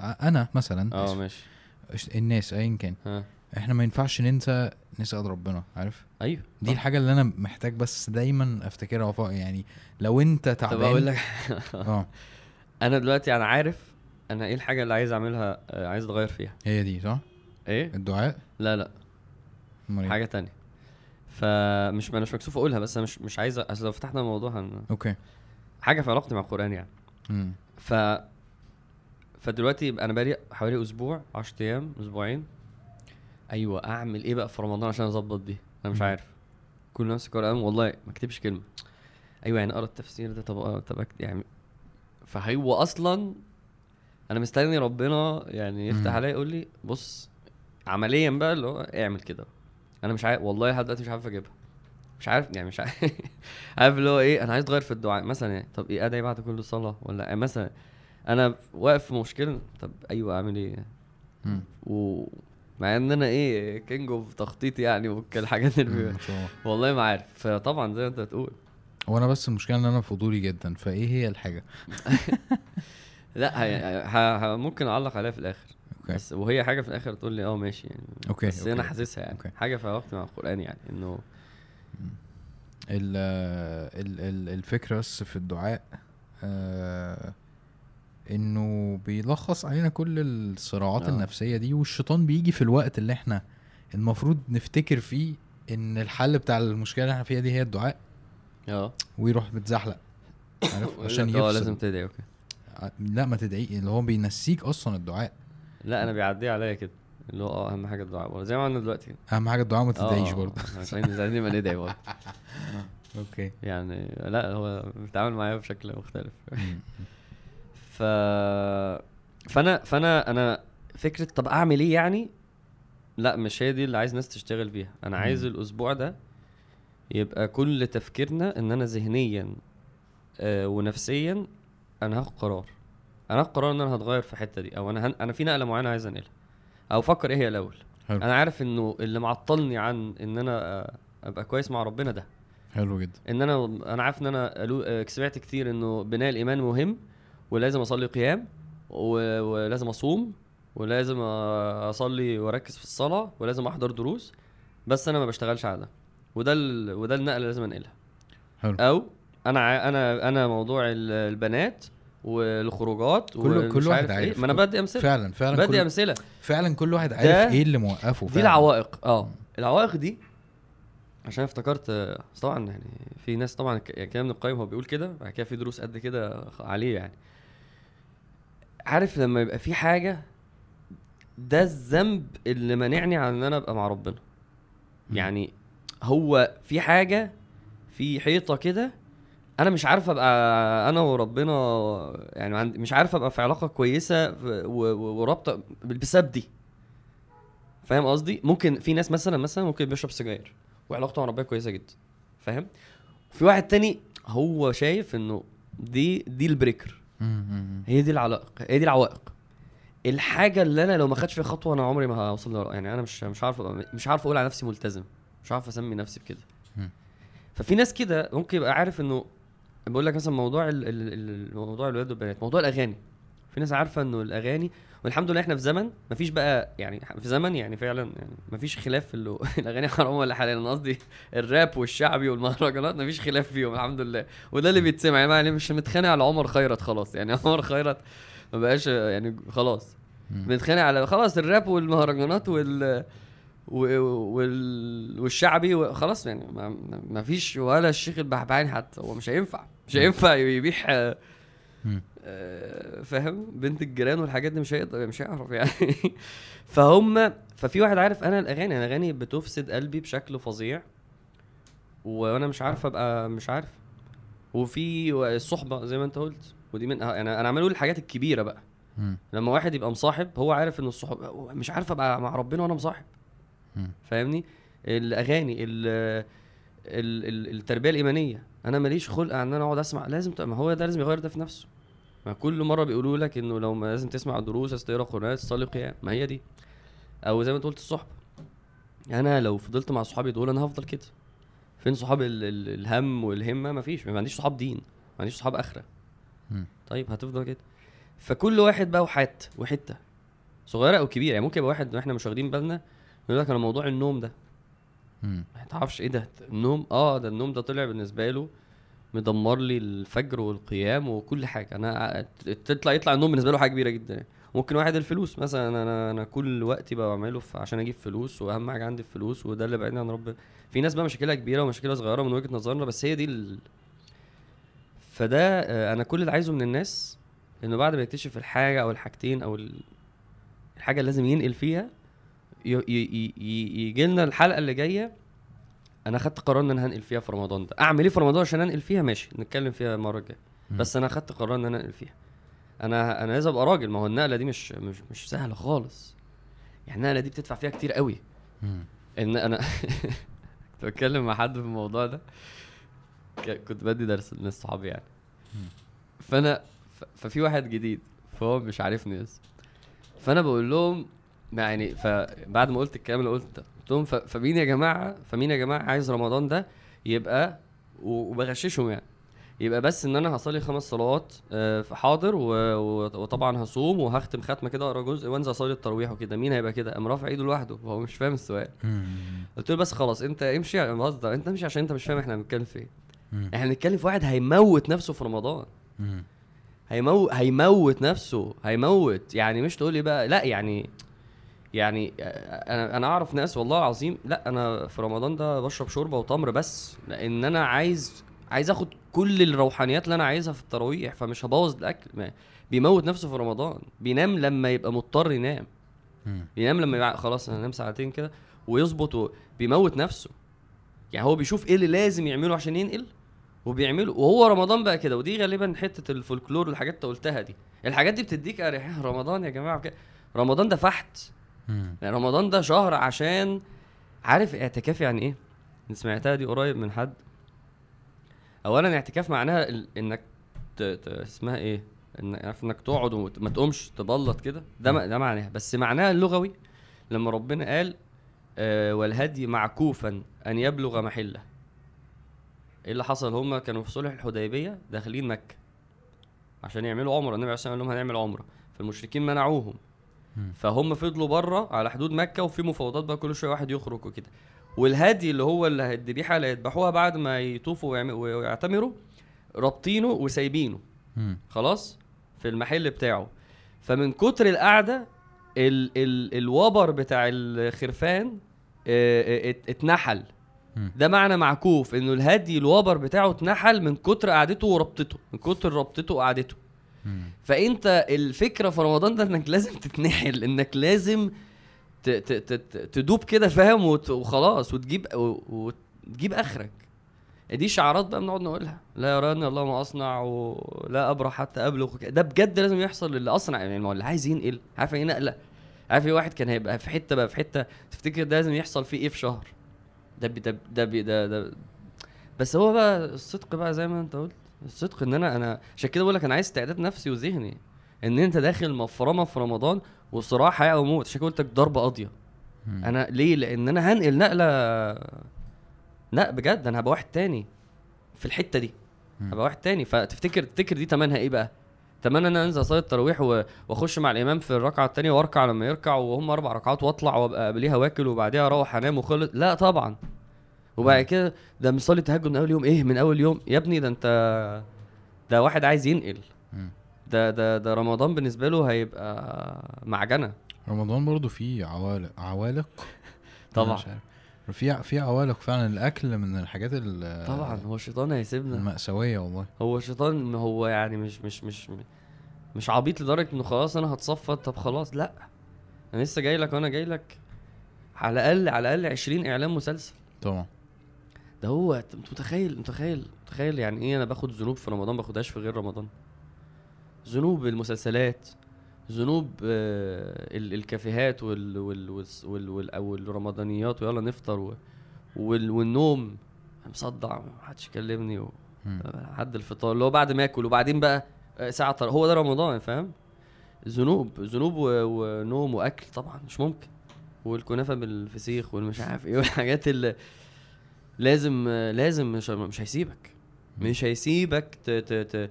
Speaker 1: أنا مثلا. آه.
Speaker 2: ماشي.
Speaker 1: الناس ايا كان.
Speaker 2: ها.
Speaker 1: إحنا ما ينفعش ننسى نسأل ربنا عارف؟
Speaker 2: أيوه
Speaker 1: دي. الحاجة اللي أنا محتاج بس دايما أفتكرها وفا يعني لو أنت
Speaker 2: طب
Speaker 1: تعبان.
Speaker 2: أقول لك. <laughs>
Speaker 1: آه. <laughs>
Speaker 2: أنا دلوقتي أنا عارف أنا إيه الحاجة اللي عايز أعملها آه، عايز أتغير فيها.
Speaker 1: هي دي صح؟
Speaker 2: إيه؟
Speaker 1: الدعاء؟
Speaker 2: لا لا.
Speaker 1: أمال إيه؟
Speaker 2: حاجة تانية. فمش أنا مش مكسوف أقولها بس أنا مش مش عايز أصل لو فتحنا الموضوع هن...
Speaker 1: أوكي.
Speaker 2: حاجة في علاقتي مع القرآن يعني.
Speaker 1: امم
Speaker 2: ف فدلوقتي أنا بقالي حوالي أسبوع 10 أيام أسبوعين. أيوه أعمل إيه بقى في رمضان عشان أظبط دي؟ أنا مش. عارف. كل نفس القران والله ما اكتبش كلمة. أيوه يعني أقرأ التفسير ده. طب آه، طب يعني فهو أصلا أنا مستني ربنا يعني يفتح. عليا يقول لي بص عمليا بقى اللي هو اعمل كده. أنا مش عارف والله لحد دلوقتي مش عارف أجيبها. مش عارف يعني مش عارف. <laughs> عارف اللي هو إيه؟ أنا عايز أتغير في الدعاء. مثلا يعني طب إيه أدعي بعد كل صلاة ولا يعني مثلا أنا واقف في مشكلة طب أيوه أعمل إيه؟
Speaker 1: مم.
Speaker 2: ومع إن أنا إيه king of تخطيط يعني والحاجات اللي والله ما عارف. فطبعا زي ما أنت بتقول.
Speaker 1: هو أنا بس المشكلة إن أنا فضولي جدا فإيه هي الحاجة؟ <laughs>
Speaker 2: لا هي ه... ه... ممكن أعلق عليها في الآخر.
Speaker 1: okay.
Speaker 2: بس وهي حاجة في الآخر تقول لي آه ماشي. يعني
Speaker 1: okay
Speaker 2: بس
Speaker 1: okay.
Speaker 2: أنا حاسسها يعني.
Speaker 1: okay.
Speaker 2: حاجة في وقت مع القرآن يعني إنه
Speaker 1: ال ال ال الفكرة بس في الدعاء آه إنه بيلخص علينا كل الصراعات
Speaker 2: آه.
Speaker 1: النفسية دي والشيطان بيجي في الوقت اللي إحنا المفروض نفتكر فيه إن الحل بتاع المشكلة اللي إحنا فيها دي هي الدعاء.
Speaker 2: آه.
Speaker 1: ويروح متزحلق. عارف؟ <laughs> عشان
Speaker 2: يقول لك آه
Speaker 1: يفصل.
Speaker 2: لازم تدعي okay.
Speaker 1: ع- لا ما تدعي. اللي هو بينسيك أصلا الدعاء.
Speaker 2: لا أنا بيعدي عليا كده. اللي هو آه أهم حاجة الدعاء برضه. زي ما عملنا دلوقتي
Speaker 1: أهم حاجة الدعاء ما تدعيش
Speaker 2: آه،
Speaker 1: برضه.
Speaker 2: عشان زي ما ندعي برضه. <laughs>
Speaker 1: okay.
Speaker 2: يعني لا هو بيتعامل معايا بشكل مختلف. ف فأنا فأنا أنا فكرة طب أعمل إيه يعني؟ لأ مش هي دي اللي عايز ناس تشتغل بيها. أنا
Speaker 1: مم.
Speaker 2: عايز الأسبوع ده يبقى كل تفكيرنا إن أنا ذهنيا آه ونفسيا أنا هاخد قرار. أنا هاخد قرار إن أنا هتغير في الحتة دي أو أنا هن... أنا في نقلة معينة عايز أنقلها أو أفكر إيه هي الأول.
Speaker 1: حلو.
Speaker 2: أنا عارف إنه اللي معطلني عن إن أنا آه، أبقى كويس مع ربنا ده.
Speaker 1: حلو جدا.
Speaker 2: إن أنا أنا عارف إن أنا آه، سمعت كتير إنه بناء الإيمان مهم ولازم أصلي قيام ولازم أصوم ولازم أصلي وأركز في الصلاة ولازم أحضر دروس بس أنا ما بشتغلش على ده. وده ال... وده النقلة اللي لازم أنقلها.
Speaker 1: حلو.
Speaker 2: أو أنا ع- أنا أنا موضوع ال- البنات والخروجات
Speaker 1: كل- كل واحد
Speaker 2: عارف. إيه. ما
Speaker 1: أنا
Speaker 2: بدي أمثلة.
Speaker 1: فعلا فعلا
Speaker 2: بدي
Speaker 1: كل
Speaker 2: أمثلة.
Speaker 1: فعلا كل واحد عارف إيه اللي موقفه
Speaker 2: دي
Speaker 1: فعلا.
Speaker 2: العوائق. آه. العوائق دي عشان افتكرت طبعا يعني في ناس طبعا يعني كلام ابن القيم هو بيقول كده بعد كده في دروس قد كده عليه يعني. عارف لما يبقى في حاجة ده الذنب اللي مانعني عن إن أنا أبقى مع ربنا. يعني هو في حاجة في حيطة كده أنا مش عارف أبقى أنا وربنا يعني مش عارف أبقى في علاقة كويسة ورابطة بسبب دي. فاهم قصدي؟ ممكن في ناس مثلا مثلا ممكن بيشرب سجاير وعلاقته مع ربنا كويسة جدا. فاهم؟ في واحد تاني هو شايف إنه دي دي البريكر. هي دي العلائق هي دي العوائق. الحاجة اللي أنا لو ما خدتش فيها خطوة أنا عمري ما هوصل لها يعني أنا مش مش عارف مش عارف أقول على نفسي ملتزم مش عارف أسمي نفسي بكده. ففي ناس كده ممكن يبقى عارف إنه بقول لك مثلا موضوع ال ال ال موضوع الولاد والبنات موضوع الأغاني. في ناس عارفة إنه الأغاني والحمد لله إحنا في زمن مفيش بقى يعني في زمن يعني فعلا يعني مفيش خلاف في اللي <laughs> الأغاني حرام ولا حلال. أنا قصدي الراب والشعبي والمهرجانات مفيش خلاف فيهم الحمد لله. وده اللي بيتسمع. يعني يعني مش متخانق على عمر خيرت خلاص. يعني <laughs> عمر خيرت ما بقاش يعني خلاص. بنتخانق على خلاص الراب والمهرجانات وال. والشعبي خلاص يعني ما... ما فيش ولا الشيخ البحبحاني حتى. هو مش هينفع. مش هينفع يبيح فاهم؟ بنت الجيران والحاجات دي مش هيقدر مش هيعرف يعني. <laughs> فهم ففي واحد عارف أنا الأغاني أنا الاغاني بتفسد قلبي بشكل فظيع. وأنا مش عارف أبقى مش عارف. وفي الصحبة زي ما أنت قلت. ودي من أنا أنا عمال أقول الحاجات الكبيرة بقى.
Speaker 1: مم.
Speaker 2: لما واحد يبقى مصاحب هو عارف إن الصحاب هو مش عارف أبقى مع ربنا وأنا مصاحب. فاهمني؟ الأغاني ال ال ال التربية الإيمانية. أنا ماليش خلق إن أنا أقعد أسمع. لازم ما هو ده لازم يغير ده في نفسه. ما كل مرة بيقولوا لك إنه لو ما لازم تسمع دروس لازم تقرأ قرآن تصلي قيام. ما هي دي. أو زي ما أنت قلت الصحبه أنا لو فضلت مع صحابي دول أنا هفضل كده. فين صحاب ال ال الهم والهمة؟ ما فيش. ما عنديش صحاب دين. ما عنديش صحاب
Speaker 1: آخرة.
Speaker 2: طيب هتفضل كده. فكل واحد بقى وحات وحتة. صغيرة أو كبيرة. يعني ممكن يبقى واحد وإحنا مش واخدين بالنا. يقول لك أنا موضوع النوم ده. ما تعرفش إيه ده؟ النوم آه ده النوم ده طلع بالنسبة له مدمر لي الفجر والقيام وكل حاجة أنا تطلع يطلع النوم بالنسبة له حاجة كبيرة جدا يعني. ممكن واحد الفلوس مثلا أنا أنا كل وقتي بعمله عشان أجيب فلوس وأهم حاجة عندي الفلوس وده اللي بعدني عن ربنا في ناس بقى مشاكلها كبيرة ومشاكلها صغيرة من وجهة نظرنا بس هي دي ال... فده آه، أنا كل اللي عايزه من الناس إنه بعد ما يكتشف الحاجة أو الحاجتين أو ال- الحاجة اللي لازم ينقل فيها. يجي لنا الحلقة اللي جاية أنا خدت قرار إن أنا هنقل فيها في رمضان ده. أعمل إيه في رمضان عشان أنقل فيها؟ ماشي نتكلم فيها المرة
Speaker 1: الجاية.
Speaker 2: بس أنا خدت قرار إن أنا أنقل فيها. أنا أنا لازم أبقى راجل. ما هو النقلة دي مش مش مش سهلة خالص. يعني النقلة دي بتدفع فيها كتير قوي. إن أنا <laughs> كنت بتكلم مع حد في الموضوع ده. كنت بدي درس لناس صحابي يعني. فأنا ففي واحد جديد. فهو مش عارفني لسه فأنا بقول لهم يعني فبعد ما قلت الكلام اللي قلت قلت لهم فمين يا جماعة فمين يا جماعة عايز رمضان ده يبقى وبغششهم يعني. يبقى بس إن أنا هصلي خمس صلوات آه، في حاضر وطبعا هصوم وهختم ختمة كده اقرا جزء وأنزل أصلي التراويح وكده. مين هيبقى كده؟ قام رافع إيده لوحده وهو مش فاهم السؤال. قلت له بس خلاص أنت امشي أنا بهزر أنت امشي عشان أنت مش فاهم إحنا بنتكلم في
Speaker 1: إيه.
Speaker 2: إحنا بنتكلم في واحد هيموت نفسه في رمضان. هيموت هيموت نفسه هيموت. يعني مش تقول لي بقى لا يعني يعني أنا أنا أعرف ناس والله العظيم لا أنا في رمضان ده بشرب شوربة وتمر بس لأن أنا عايز عايز آخد كل الروحانيات اللي أنا عايزها في التراويح فمش هبوظ الأكل ما بيموت نفسه في رمضان بينام لما يبقى مضطر ينام. ينام لما يبقى خلاص أنا انام ساعتين كده ويظبط بيموت نفسه. يعني هو بيشوف إيه اللي لازم يعمله عشان ينقل؟ وبيعمله وهو رمضان بقى كده ودي غالبا حتة الفولكلور والحاجات اللي قلتها دي. الحاجات دي بتديك أريحية رمضان يا جماعة رمضان ده فحت. يعني رمضان ده شهر عشان عارف اعتكاف يعني إيه؟ سمعتها دي قريب من حد. اولا اعتكاف معناها ال- إنك ت... ت... اسمها إيه؟ إن... عارف إنك تقعد وما تقومش تبلط كده. ده م- ده معناها. بس معناها اللغوي لما ربنا قال آه والهدي معكوفا أن يبلغ محلة. إيه اللي حصل؟ هم كانوا في صلح الحديبية داخلين مكة عشان يعملوا عمرة. النبي عليه الصلاة والسلام قال لهم هنعمل عمرة. فالمشركين منعوهم. فهم فضلوا بره على حدود مكة وفي مفاوضات بقى كل شوية واحد يخرج وكده والهدي اللي هو اللي الذبيحه اللي هيذبحوها بعد ما يطوفوا ويعتمروا رابطينه وسايبينه. خلاص في المحل بتاعه فمن كتر القعدة ال ال الوبر بتاع الخرفان آه، آه، ات- اتنحل. ده معنى معكوف إنه الهدي الوبر بتاعه اتنحل من كتر قعدته وربطته من كتر ربطته وقعدته. فانت الفكرة في رمضان ده انك لازم تتنحل انك لازم تدوب كده فاهم؟ وخلاص وتجيب وتجيب آخرك. دي شعارات بقى بنقعد نقولها. لا يراني الله ما أصنع ولا أبرح حتى أبلغ. ده بجد لازم يحصل للي أصنع يعني ما اللي عايز ينقل. عارف إيه نقلة؟ عارف في واحد كان هيبقى في حتة بقى في حتة تفتكر ده لازم يحصل فيه إيه في شهر؟ ده بي ده ده بي ده, ده بس هو بقى الصدق بقى زي ما أنت قلت. الصدق إن أنا أنا عشان كده بقول لك أنا عايز استعداد نفسي وذهني إن أنت داخل مفرمة في رمضان وصراع حياة أو موت. عشان كده قلت لك ضربة
Speaker 1: قاضية.
Speaker 2: أنا ليه؟ لأن أنا هنقل نقلة لا بجد. أنا هبقى واحد تاني في الحتة دي. هبقى واحد تاني. فتفتكر تفتكر دي تمنها إيه بقى؟ تمنى إن أنا أنزل اصلي التراويح وأخش مع الإمام في الركعة التانية وأركع لما يركع وهم أربع ركعات وأطلع وأبقى قبليها واكل وبعديها أروح أنام وخلص. لا طبعا. وبعد. كده ده مصلي تهجد من أول يوم. إيه من أول يوم؟ يا ابني ده أنت ده واحد عايز ينقل. ده ده ده رمضان بالنسبة له هيبقى معجنة.
Speaker 1: رمضان برضو فيه عوالق عوالق. <laughs>
Speaker 2: طبعا.
Speaker 1: في في عوالق فعلا. الأكل من الحاجات ال-
Speaker 2: طبعا. هو الشيطان هيسيبنا.
Speaker 1: المأساوية والله.
Speaker 2: هو الشيطان هو يعني مش مش مش مش عبيط لدرجة إنه خلاص أنا هتصفى. طب خلاص. لأ. أنا لسه جاي لك وأنا جاي لك. على الاقل على الأقل 20 إعلان مسلسل.
Speaker 1: طبعا.
Speaker 2: ده هو أنت متخيل متخيل متخيل يعني إيه أنا باخد ذنوب في رمضان ما باخدهاش في غير رمضان؟ ذنوب المسلسلات ذنوب آه ال- الكافيهات وال وال والس- وال وال والرمضانيات ويلا نفطر وال والنوم. مصدع محدش يكلمني و. لحد الفطار اللي هو بعد ما آكل وبعدين بقى آه، ساعة طر... هو ده رمضان فاهم؟ ذنوب ذنوب و... ونوم وأكل طبعا مش ممكن. والكنافة بالفسيخ والمش عارف إيه <laughs> والحاجات اللي لازم لازم مش مش هيسيبك. مش هيسيبك ت... ت... ت...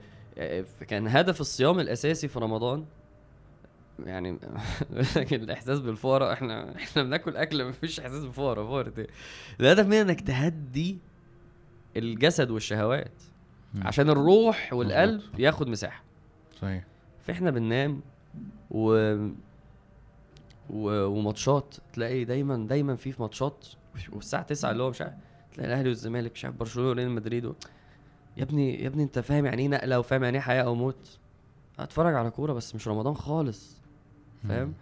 Speaker 2: كان هدف الصيام الأساسي في رمضان يعني لكن <laughs> الإحساس بالفقراء إحنا إحنا بناكل أكل مفيش إحساس بالفقراء فقراء إيه الهدف منها إنك تهدي الجسد والشهوات. عشان الروح والقلب. ياخد مساحة.
Speaker 1: صحيح.
Speaker 2: فإحنا بننام و... و... وماتشات تلاقي دايما دايما في ماتشات والساعة 9 اللي هو مش عارف تلاقي الأهلي والزمالك مش عارف برشلونة وريال مدريد و... يا ابني يا ابني أنت فاهم يعني إيه نقلة وفاهم يعني إيه حياة أو موت؟ هتفرج على كورة بس مش رمضان خالص فاهم.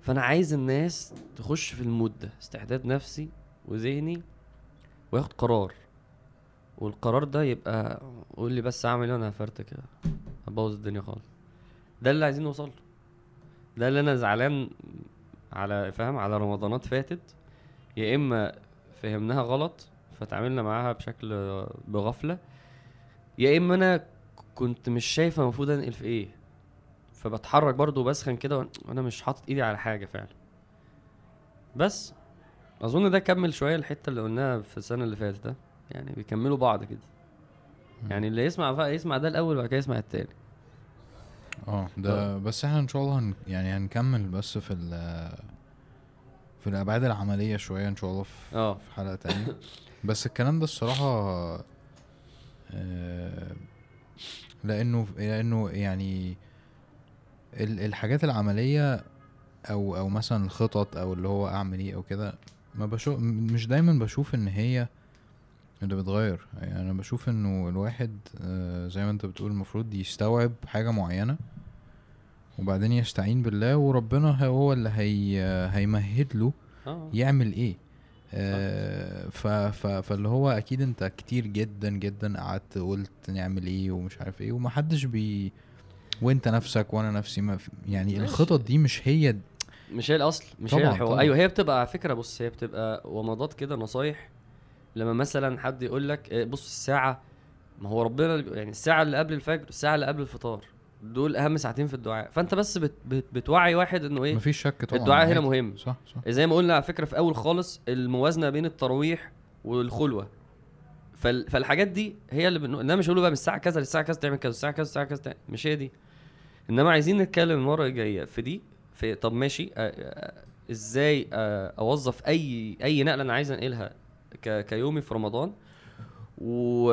Speaker 2: فأنا عايز الناس تخش في المود ده استعداد نفسي وذهني وياخد قرار. والقرار ده يبقى قول لي بس أعمل إيه وأنا هفرتك هبوظ الدنيا خالص. ده اللي عايزين نوصل له. ده اللي أنا زعلان على فاهم؟ على رمضانات فاتت. يا إما فهمناها غلط فتعاملنا معاها بشكل بغفلة. يا إما أنا كنت مش شايف المفروض أنقل في إيه. فبتحرك برضو وبسخن كده وأنا مش حاطط إيدي على حاجة فعلا. بس أظن ده كمل شوية الحتة اللي قلناها في السنة اللي فاتت ده. يعني بيكملوا بعض كده. يعني اللي يسمع بقى يسمع ده الأول وبعد كده يسمع التاني.
Speaker 1: آه ده بس إحنا إن شاء الله هن يعني هنكمل بس في ال في الأبعاد العملية شوية إن شاء الله في,
Speaker 2: آه.
Speaker 1: في حلقة تانية. <laughs> بس الكلام ده الصراحة آه، لأنه لأنه يعني ال- الحاجات العملية أو أو مثلا الخطط أو اللي هو أعمل إيه أو كده ما بشوف مش دايما بشوف إن هي اللي بتغير. يعني أنا بشوف إنه الواحد آه، زي ما أنت بتقول المفروض يستوعب حاجة معينة وبعدين يستعين بالله وربنا هو اللي هي هيمهد له
Speaker 2: آه.
Speaker 1: يعمل إيه. آه ف ف فاللي هو أكيد أنت كتير جدا جدا قعدت قلت نعمل إيه ومش عارف إيه ومحدش بي وأنت نفسك وأنا نفسي ما في- يعني
Speaker 2: ماشي.
Speaker 1: الخطط دي مش هي
Speaker 2: مش هي الأصل مش هي
Speaker 1: طبعاً،
Speaker 2: الحوار
Speaker 1: طبعاً.
Speaker 2: أيوه هي بتبقى على فكرة بص هي بتبقى ومضات كده نصايح لما مثلا حد يقول لك إيه، بص الساعة ما هو ربنا يعني الساعة اللي قبل الفجر الساعة اللي قبل الفطار دول أهم ساعتين في الدعاء. فأنت بس بت بت بتوعي واحد إنه إيه؟
Speaker 1: مفيش شك طبعا.
Speaker 2: الدعاء هنا. مهم.
Speaker 1: صح صح.
Speaker 2: زي ما قلنا على فكرة في أول خالص الموازنة بين التراويح والخلوة. فال... فالحاجات دي هي اللي بنقول إنما مش هقول بقى من الساعة كذا للساعة كذا تعمل كذا الساعة كذا الساعة كذا تعمل. مش هي دي. إنما عايزين نتكلم المرة الجاية في دي في طب ماشي آه، آه، إزاي آه، أوظف اي أي نقلة أنا عايز أنقلها ك... كيومي في رمضان. و...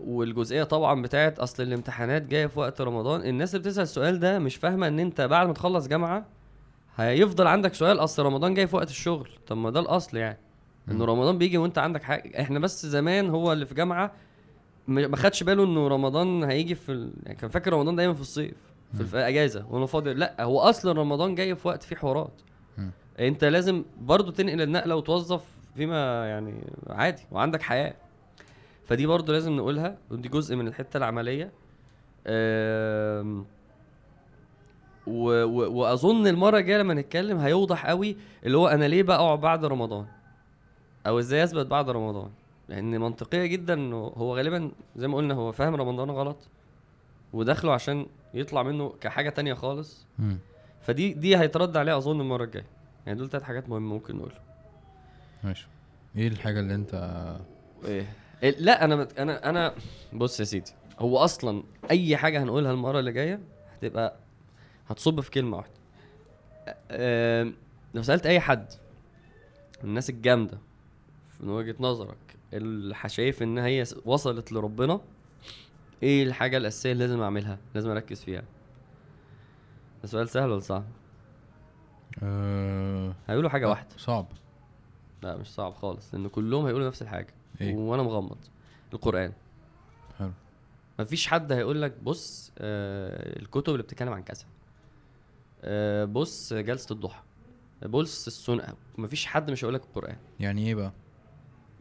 Speaker 2: والجزئية طبعا بتاعت أصل الامتحانات جاية في وقت رمضان. الناس اللي بتسأل السؤال ده مش فاهمة إن أنت بعد ما تخلص جامعة هيفضل عندك سؤال أصل رمضان جاي في وقت الشغل. طب ما ده الأصل يعني.
Speaker 1: إنه.
Speaker 2: رمضان بيجي وأنت عندك حاجة. إحنا بس زمان هو اللي في جامعة ما خدش باله إنه رمضان هيجي في ال... يعني كان فاكر رمضان دايما في الصيف في الف- أجازة وأنا فاضي. لأ هو أصلا رمضان جاي في وقت فيه حوارات. أنت لازم برضو تنقل النقلة وتوظف فيما يعني عادي وعندك حياة. فدي برضو لازم نقولها ودي جزء من الحتة العملية. و... و... وأظن المرة الجاية لما نتكلم هيوضح قوي اللي هو أنا ليه بقع بعد رمضان أو إزاي أثبت بعد رمضان. لأن منطقية جدا إنه هو غالبا زي ما قلنا هو فاهم رمضان غلط وداخله عشان يطلع منه كحاجة تانية خالص.
Speaker 1: مم.
Speaker 2: فدي دي هيترد عليها أظن المرة الجاية. يعني دول تلات حاجات مهمة ممكن نقولها.
Speaker 1: ماشي. إيه الحاجة اللي
Speaker 2: أنت إيه. لا أنا مت... أنا أنا بص يا سيدي هو أصلا أي حاجة هنقولها المرة اللي جاية هتبقى هتصب في كلمة واحدة. لو سألت أي حد من الناس الجامدة من وجهة نظرك اللي شايف إن هي وصلت لربنا إيه الحاجة الأساسية اللي لازم أعملها لازم أركز فيها؟ ده سؤال سهل ولا صعب؟
Speaker 1: آه
Speaker 2: هيقولوا
Speaker 1: حاجة
Speaker 2: واحدة.
Speaker 1: صعب.
Speaker 2: لا مش صعب خالص لأن كلهم هيقولوا نفس الحاجة.
Speaker 1: إيه.
Speaker 2: وأنا مغمض. القرآن.
Speaker 1: حلو.
Speaker 2: مفيش حد هيقول لك بص آه الكتب اللي بتتكلم عن كذا. آه بص جلسة الضحى. بص السنة. مفيش حد مش هيقول لك القرآن.
Speaker 1: يعني إيه بقى؟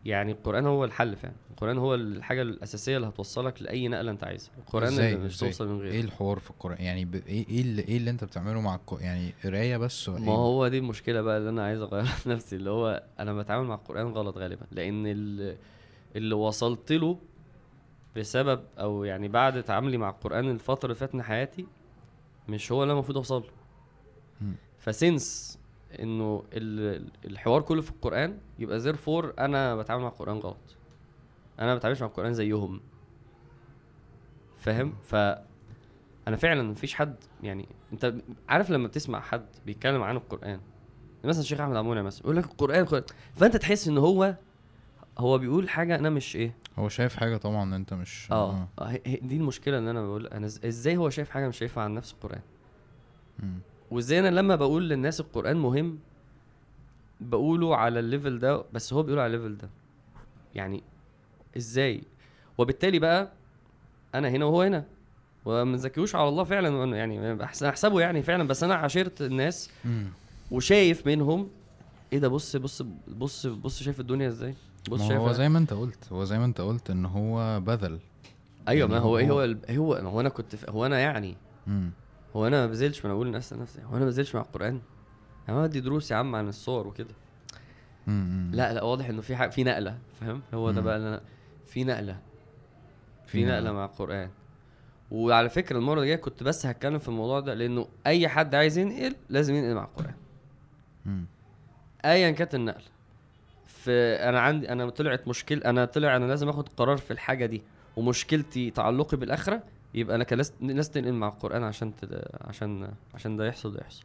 Speaker 2: يعني القرآن هو الحل فعلا القرآن هو الحاجة الأساسية اللي هتوصلك لأي نقلة أنت عايزها
Speaker 1: القرآن؟
Speaker 2: اللي مش؟ توصل من
Speaker 1: إيه
Speaker 2: غيره
Speaker 1: الحوار في القرآن يعني ب... إيه إيه اللي, إيه اللي أنت بتعمله مع القران يعني قراية بس ولا
Speaker 2: ما
Speaker 1: إيه؟
Speaker 2: هو دي المشكلة بقى اللي أنا عايز أغيرها في نفسي اللي هو أنا بتعامل مع القرآن غلط غالبا لأن ال- اللي وصلت له بسبب أو يعني بعد تعاملي مع القرآن الفترة اللي فاتت من حياتي مش هو اللي أنا المفروض أوصل له. فسنس إنه ال- الحوار كله في القرآن يبقى زير فور أنا بتعامل مع القرآن غلط. أنا ما بتعاملش مع القرآن زيهم. فاهم؟ ف أنا فعلا مفيش حد يعني أنت عارف لما بتسمع حد بيتكلم عن القرآن؟ مثلا الشيخ أحمد عمونة مثلا يقول لك القرآن القرآن. فأنت تحس إن هو هو بيقول حاجة أنا مش إيه؟
Speaker 1: هو شايف حاجة طبعا أنت مش
Speaker 2: آه. هي- دي المشكلة إن أنا بقول أنا إزاي هو شايف حاجة مش شايفها عن نفس
Speaker 1: القرآن.
Speaker 2: وازاي أنا لما بقول للناس القرآن مهم بقوله على ال level ده بس هو بيقول على ال level ده. يعني إزاي؟ وبالتالي بقى أنا هنا وهو هنا. وما نزكيوش على الله فعلا يعني أحسبه يعني فعلا بس أنا عاشرت الناس. وشايف منهم. إيه ده؟ بص بص بص بص شايف الدنيا إزاي؟ بص
Speaker 1: ما
Speaker 2: شايف
Speaker 1: هو زي ما أنت قلت هو زي ما أنت قلت إن هو بذل.
Speaker 2: أيوه ما
Speaker 1: يعني
Speaker 2: هو إيه
Speaker 1: هو-
Speaker 2: هو هو ما هو أنا كنت هو أنا يعني.
Speaker 1: مم.
Speaker 2: هو أنا ما بذلش ما أنا بقول لنفسي نفسي هو أنا ما بذلش مع القرآن يا عم دي دروس يا عم عن الصور وكده. لا لا واضح إنه في حاجة في نقلة فاهم هو ده. بقى اللي أنا في نقلة
Speaker 1: في نقلة.
Speaker 2: مع القرآن وعلى فكرة المرة الجاية كنت بس هتكلم في الموضوع ده لأنه أي حد عايز ينقل لازم ينقل مع
Speaker 1: القرآن.
Speaker 2: ايا كانت النقله في أنا عندي أنا طلعت مشكله أنا طلع أنا لازم آخد قرار في الحاجة دي ومشكلتي تعلقي بالآخرة يبقى أنا لاز- لازم تنقل مع القرآن عشان تد... عشان عشان ده يحصل ده يحصل.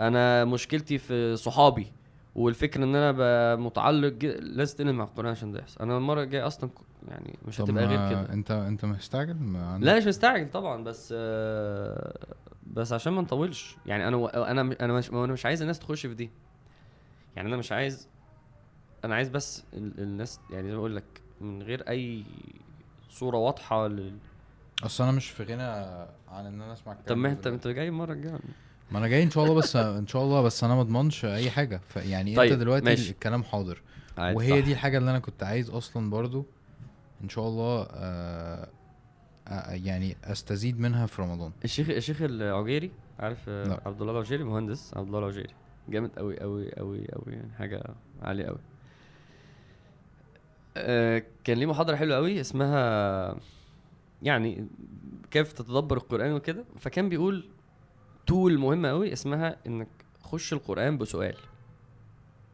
Speaker 2: أنا مشكلتي في صحابي والفكرة إن أنا متعلق ج- لازم تنقل مع القرآن عشان ده يحصل. أنا المرة الجاية أصلا يعني مش هتبقى غير كده.
Speaker 1: انت أنت مستعجل؟
Speaker 2: لا مش مستعجل طبعا بس آه، بس عشان ما نطولش. يعني أنا أنا أنا مش أنا مش عايز الناس تخش في دي. يعني أنا مش عايز أنا عايز بس ال- الناس يعني زي ما بقول لك من غير أي صورة واضحة لل...
Speaker 1: اصل أنا مش في غنى عن ان أنا اسمع
Speaker 2: طب
Speaker 1: الكلام
Speaker 2: ما
Speaker 1: ده
Speaker 2: انت. انت جاي المرة الجاية
Speaker 1: ما أنا جاي ان شاء الله بس <laughs> ان شاء الله بس أنا ما اضمنش اي حاجة فيعني
Speaker 2: طيب،
Speaker 1: انت دلوقتي
Speaker 2: ماشي.
Speaker 1: الكلام حاضر وهي
Speaker 2: صح.
Speaker 1: دي الحاجة اللي أنا كنت عايز أصلا برضو ان شاء الله آه آه يعني استزيد منها في رمضان
Speaker 2: الشيخ الشيخ العجيري عارف آه،
Speaker 1: لا.
Speaker 2: عبد الله العجيري مهندس عبد الله العجيري جامد قوي قوي قوي قوي يعني حاجة عالية قوي آه كان ليه محاضرة حلوة قوي اسمها يعني كيف تتدبر القرآن وكده. فكان بيقول تول مهمه قوي اسمها إنك خش القرآن بسؤال.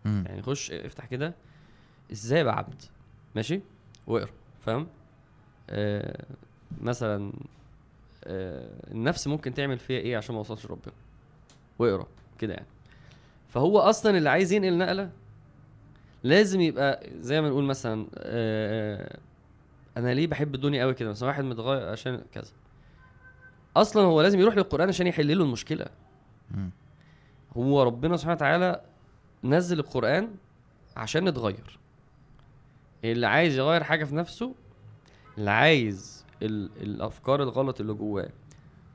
Speaker 1: مم.
Speaker 2: يعني خش افتح كده إزاي ابقى عبد ماشي؟ واقرأ فاهم؟ آه مثلا آه النفس ممكن تعمل فيها إيه عشان ما اوصلش لربنا؟ واقرأ كده يعني. فهو أصلا اللي عايز ينقل نقلة لازم يبقى زي ما نقول مثلا آه أنا ليه بحب الدنيا قوي كده؟ مثلا واحد متغير عشان كذا. أصلا هو لازم يروح للقرآن عشان يحل له
Speaker 1: المشكلة.
Speaker 2: هو ربنا سبحانه وتعالى نزل القرآن عشان نتغير اللي عايز يغير حاجة في نفسه اللي عايز ال... الأفكار الغلط اللي جواه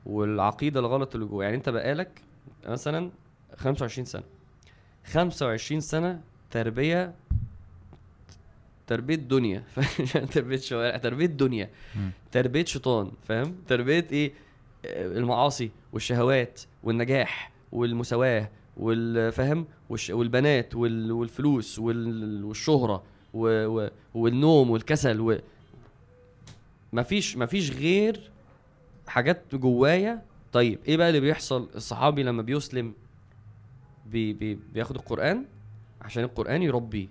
Speaker 2: والعقيدة الغلط اللي جواه. يعني أنت بقالك مثلا 25 سنة. 25 سنة تربية تربية دنيا <laughs> تربية شوارع تربية دنيا
Speaker 1: مم.
Speaker 2: تربية شيطان فاهم تربية إيه المعاصي والشهوات والنجاح والمساواة والفهم. والبنات وال... والفلوس وال... والشهرة و... و... والنوم والكسل و... مفيش مفيش غير حاجات جوايا طيب إيه بقى اللي بيحصل الصحابي لما بيسلم بي... بي... بياخد القرآن عشان القرآن يربيه.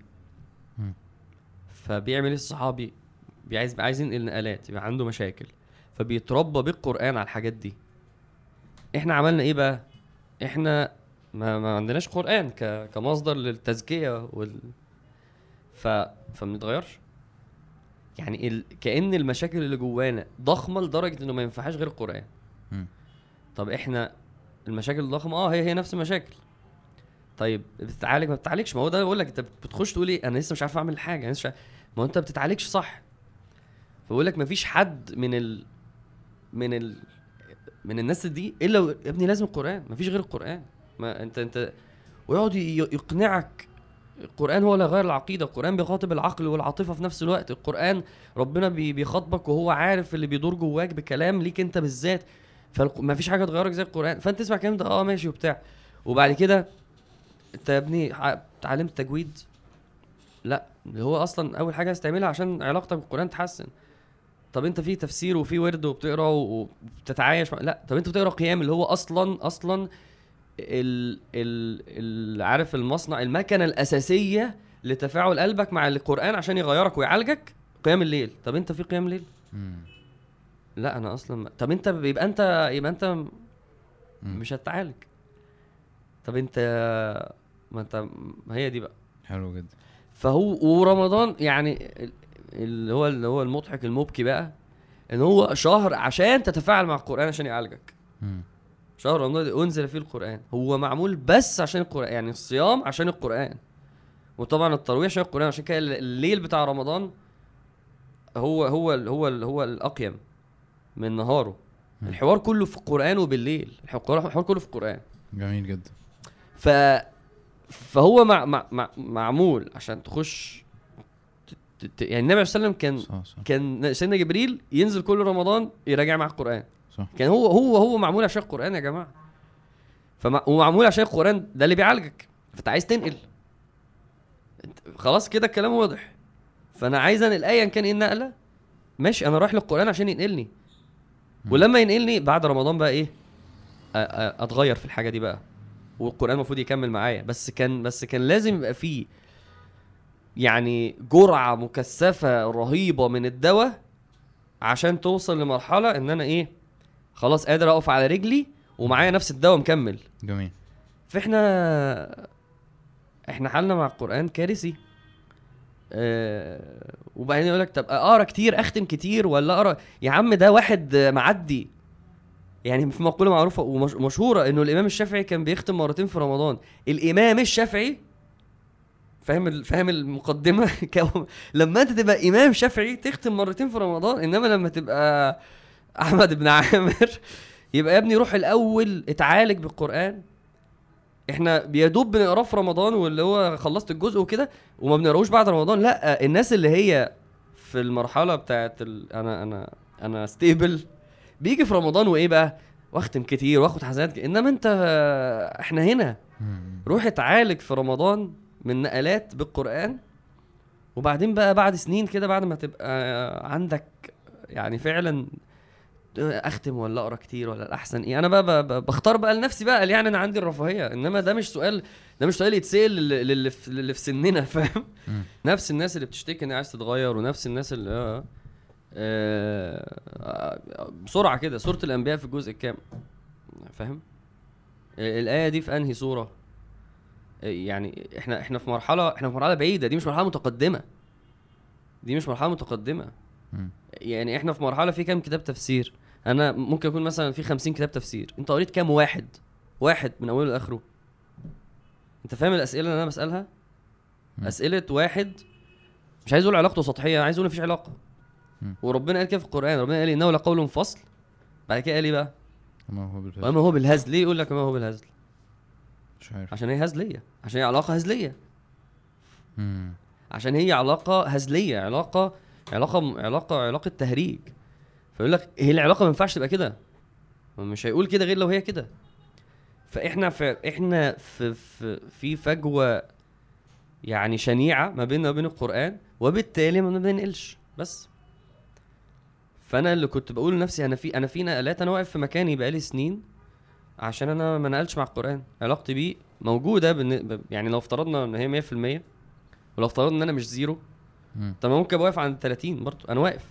Speaker 2: فبيعمل إيه الصحابي؟ عايز عايز ينقل نقلات يبقى عنده مشاكل. فبيتربى بالقرآن على الحاجات دي. إحنا عملنا إيه بقى؟ إحنا ما, ما عندناش قرآن ك... كمصدر للتزكية وال ف فما بنتغيرش. يعني ال... كأن المشاكل اللي جوانا ضخمة لدرجة إنه ما ينفعش غير القرآن.
Speaker 1: مم.
Speaker 2: طب إحنا المشاكل الضخمة؟ آه هي هي نفس المشاكل. طيب بتتعالج ما بتتعالجش؟ ما هو ده بقول لك أنت بتخش تقول إيه؟ أنا لسه مش عارف أعمل حاجة أنا لسه مش عارف- ما انت بتتعالجش صح. فبقول لك مفيش حد من ال من ال من الناس دي إلا يا ابني لازم القرآن مفيش غير القرآن. ما انت انت ويقعد يقنعك. القرآن هو اللي غير العقيدة القرآن بيخاطب العقل والعاطفة في نفس الوقت. القرآن ربنا بي- بيخاطبك وهو عارف اللي بيدور جواك بكلام ليك انت بالذات. فمفيش حاجة تغيرك زي القرآن. فانت تسمع الكلام ده آه ماشي وبتاع. وبعد كده انت يا ابني اتعلمت تجويد. لا اللي هو أصلا أول حاجة هتعملها عشان علاقتك بالقرآن تحسن. طب أنت في تفسير وفي ورد وبتقرأ وبتتعايش مع... لا طب أنت بتقرأ قيام اللي هو أصلا أصلا ال ال ال عارف المصنع المكنة الأساسية لتفاعل قلبك مع القرآن عشان يغيرك ويعالجك؟ قيام الليل. طب أنت في قيام ليل
Speaker 1: مم.
Speaker 2: لا أنا أصلا ما- طب أنت يبقى أنت يبقى أنت
Speaker 1: مم.
Speaker 2: مش هتتعالج. طب أنت ما أنت هي دي بقى.
Speaker 1: حلو جدا.
Speaker 2: فهو ورمضان يعني ال- اللي هو اللي هو المضحك المبكي بقى إن هو شهر عشان تتفاعل مع القرآن عشان يعالجك.
Speaker 1: مم.
Speaker 2: شهر رمضان أنزل فيه القرآن. هو معمول بس عشان القرآن يعني الصيام عشان القرآن. وطبعا التراويح عشان القرآن عشان كده الليل بتاع رمضان هو هو ال- هو ال- هو الأقيم من نهاره.
Speaker 1: مم.
Speaker 2: الحوار كله في القران وبالليل. الحوار الحوار كله في القران
Speaker 1: جميل جدا.
Speaker 2: ف فهو مع... مع... مع... معمول عشان تخش ت- ت- يعني النبي عليه الصلاة كان
Speaker 1: صح صح.
Speaker 2: كان سيدنا جبريل ينزل كل رمضان يراجع مع القرآن.
Speaker 1: صح.
Speaker 2: كان هو هو هو معمول عشان القرآن يا جماعة. فمع ومعمول عشان القرآن ده اللي بيعالجك. فأنت عايز تنقل. خلاص كده الكلام واضح. فأنا عايز أنقل ايا كان إيه النقلة؟ ماشي أنا رايح للقرآن عشان ينقلني. ولما ينقلني بعد رمضان بقى إيه؟ أتغير في الحاجة دي بقى. والقرآن المفروض يكمل معايا. بس كان بس كان لازم يبقى فيه يعني جرعة مكثفة رهيبة من الدواء عشان توصل لمرحلة إن أنا إيه خلاص قادر أقف على رجلي ومعايا نفس الدواء مكمل.
Speaker 1: جميل.
Speaker 2: فإحنا إحنا حالنا مع القرآن كارثي. أه وبعدين يقول لك طب أقرأ كتير أختم كتير ولا أقرأ؟ يا عم ده واحد معدي يعني في مقولة معروفة ومشهورة إنه الإمام الشافعي كان بيختم مرتين في رمضان. الإمام الشافعي فاهم فاهم المقدمة؟ <laughs> لما انت تبقى إمام شافعي تختم مرتين في رمضان إنما لما تبقى أحمد بن عامر يبقى يا ابني روح الأول اتعالج بالقرآن. إحنا بيدوب بنقراه في رمضان واللي هو خلصت الجزء وكده وما بنقراهوش بعد رمضان. لأ الناس اللي هي في المرحلة بتاعت. أنا أنا أنا ستيبل بيجي في رمضان وإيه بقى؟ واختم كتير واخد حسنات ك- إنما أنت إحنا هنا. روح اتعالج في رمضان من نقلات بالقرآن. وبعدين بقى بعد سنين كده بعد ما تبقى عندك يعني فعلا أختم ولا أقرأ كتير ولا الأحسن إيه. أنا بقى, بختار بقى لنفسي بقى يعني أنا عندي الرفاهية. إنما ده مش سؤال ده مش سؤال يتسأل للي, في, سننا <laughs> فاهم. نفس الناس اللي بتشتكي ان عايز تتغير ونفس الناس اللي آه. بسرعة كده سورة الأنبياء في الجزء الكام؟ فاهم؟ آه، الآية دي في أنهي سورة؟ آه، يعني إحنا إحنا في مرحلة إحنا في مرحلة بعيدة دي مش مرحلة متقدمة. دي مش مرحلة
Speaker 1: متقدمة.
Speaker 2: يعني إحنا في مرحلة في كام كتاب تفسير؟ أنا ممكن يكون مثلا في 50 كتاب تفسير. أنت قريت كام واحد؟ واحد من أوله لآخره. أنت فاهم الأسئلة اللي أنا
Speaker 1: بسألها.
Speaker 2: أسئلة واحد مش عايز أقول علاقته سطحية عايز أقول مفيش
Speaker 1: علاقة.
Speaker 2: وربنا قال كده في القرآن ربنا قال إنه لقول فصل. بعد كده قال إيه بقى؟
Speaker 1: ما هو بالهزل.
Speaker 2: وما هو بالهزل. ليه يقول لك وما هو بالهزل؟
Speaker 1: مش عارف.
Speaker 2: عشان هي هزلية. عشان هي علاقة هزلية.
Speaker 1: مم.
Speaker 2: عشان هي علاقة هزلية علاقة علاقة علاقة علاقة تهريج. فيقول لك هي العلاقة ما ينفعش تبقى كده. مش هيقول كده غير لو هي كده. فإحنا في إحنا في في في فجوة يعني شنيعة ما بيننا وبين القرآن وبالتالي ما بننقلش بس. فأنا اللي كنت بقول لنفسي أنا في أنا في نقلات أنا واقف في مكاني بقالي سنين عشان أنا ما نقلتش مع القرآن علاقتي بيه موجودة بالن- ب- يعني لو افترضنا إن هي 100% ولو افترضنا إن أنا مش زيرو. طب ممكن أبقى واقف عند 30 برضه أنا واقف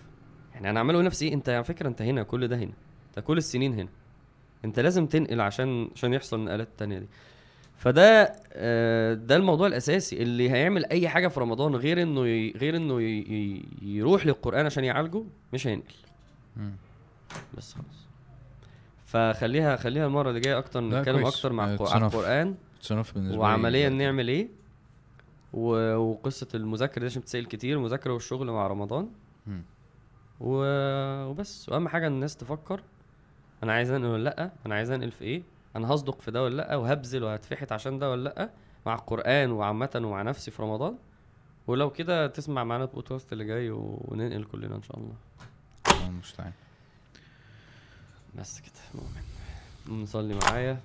Speaker 2: يعني أنا عمال أقول لنفسي إيه أنت على فكرة أنت هنا كل ده هنا أنت كل السنين هنا أنت لازم تنقل عشان عشان يحصل النقلات التانية دي فده آه، ده الموضوع الأساسي اللي هيعمل أي حاجة في رمضان غير إنه. غير إنه. يروح للقرآن عشان يعالجه مش هينقل. بس خلاص. فخليها خليها المرة اللي جاية
Speaker 1: أكتر
Speaker 2: نتكلم. أكتر مع
Speaker 1: تصنف. القرآن.
Speaker 2: وعمليا. نعمل إيه. و... وقصة المذاكرة دي عشان بتسأل كتير. المذاكره والشغل مع رمضان.
Speaker 1: مم.
Speaker 2: و... وبس. وأهم حاجة الناس تفكر. أنا عايز أنقل ولا لأ؟ أنا عايز أنقل في إيه؟ أنا هصدق في ده ولا لأ؟ وهبذل وهتفحت عشان ده ولا لأ؟ مع القرآن وعامة ومع نفسي في رمضان. ولو كده تسمع معانا البودكاست اللي جاي. وننقل كلنا إن شاء
Speaker 1: الله. المستعان.
Speaker 2: بس كده مؤمن نصلي معايا.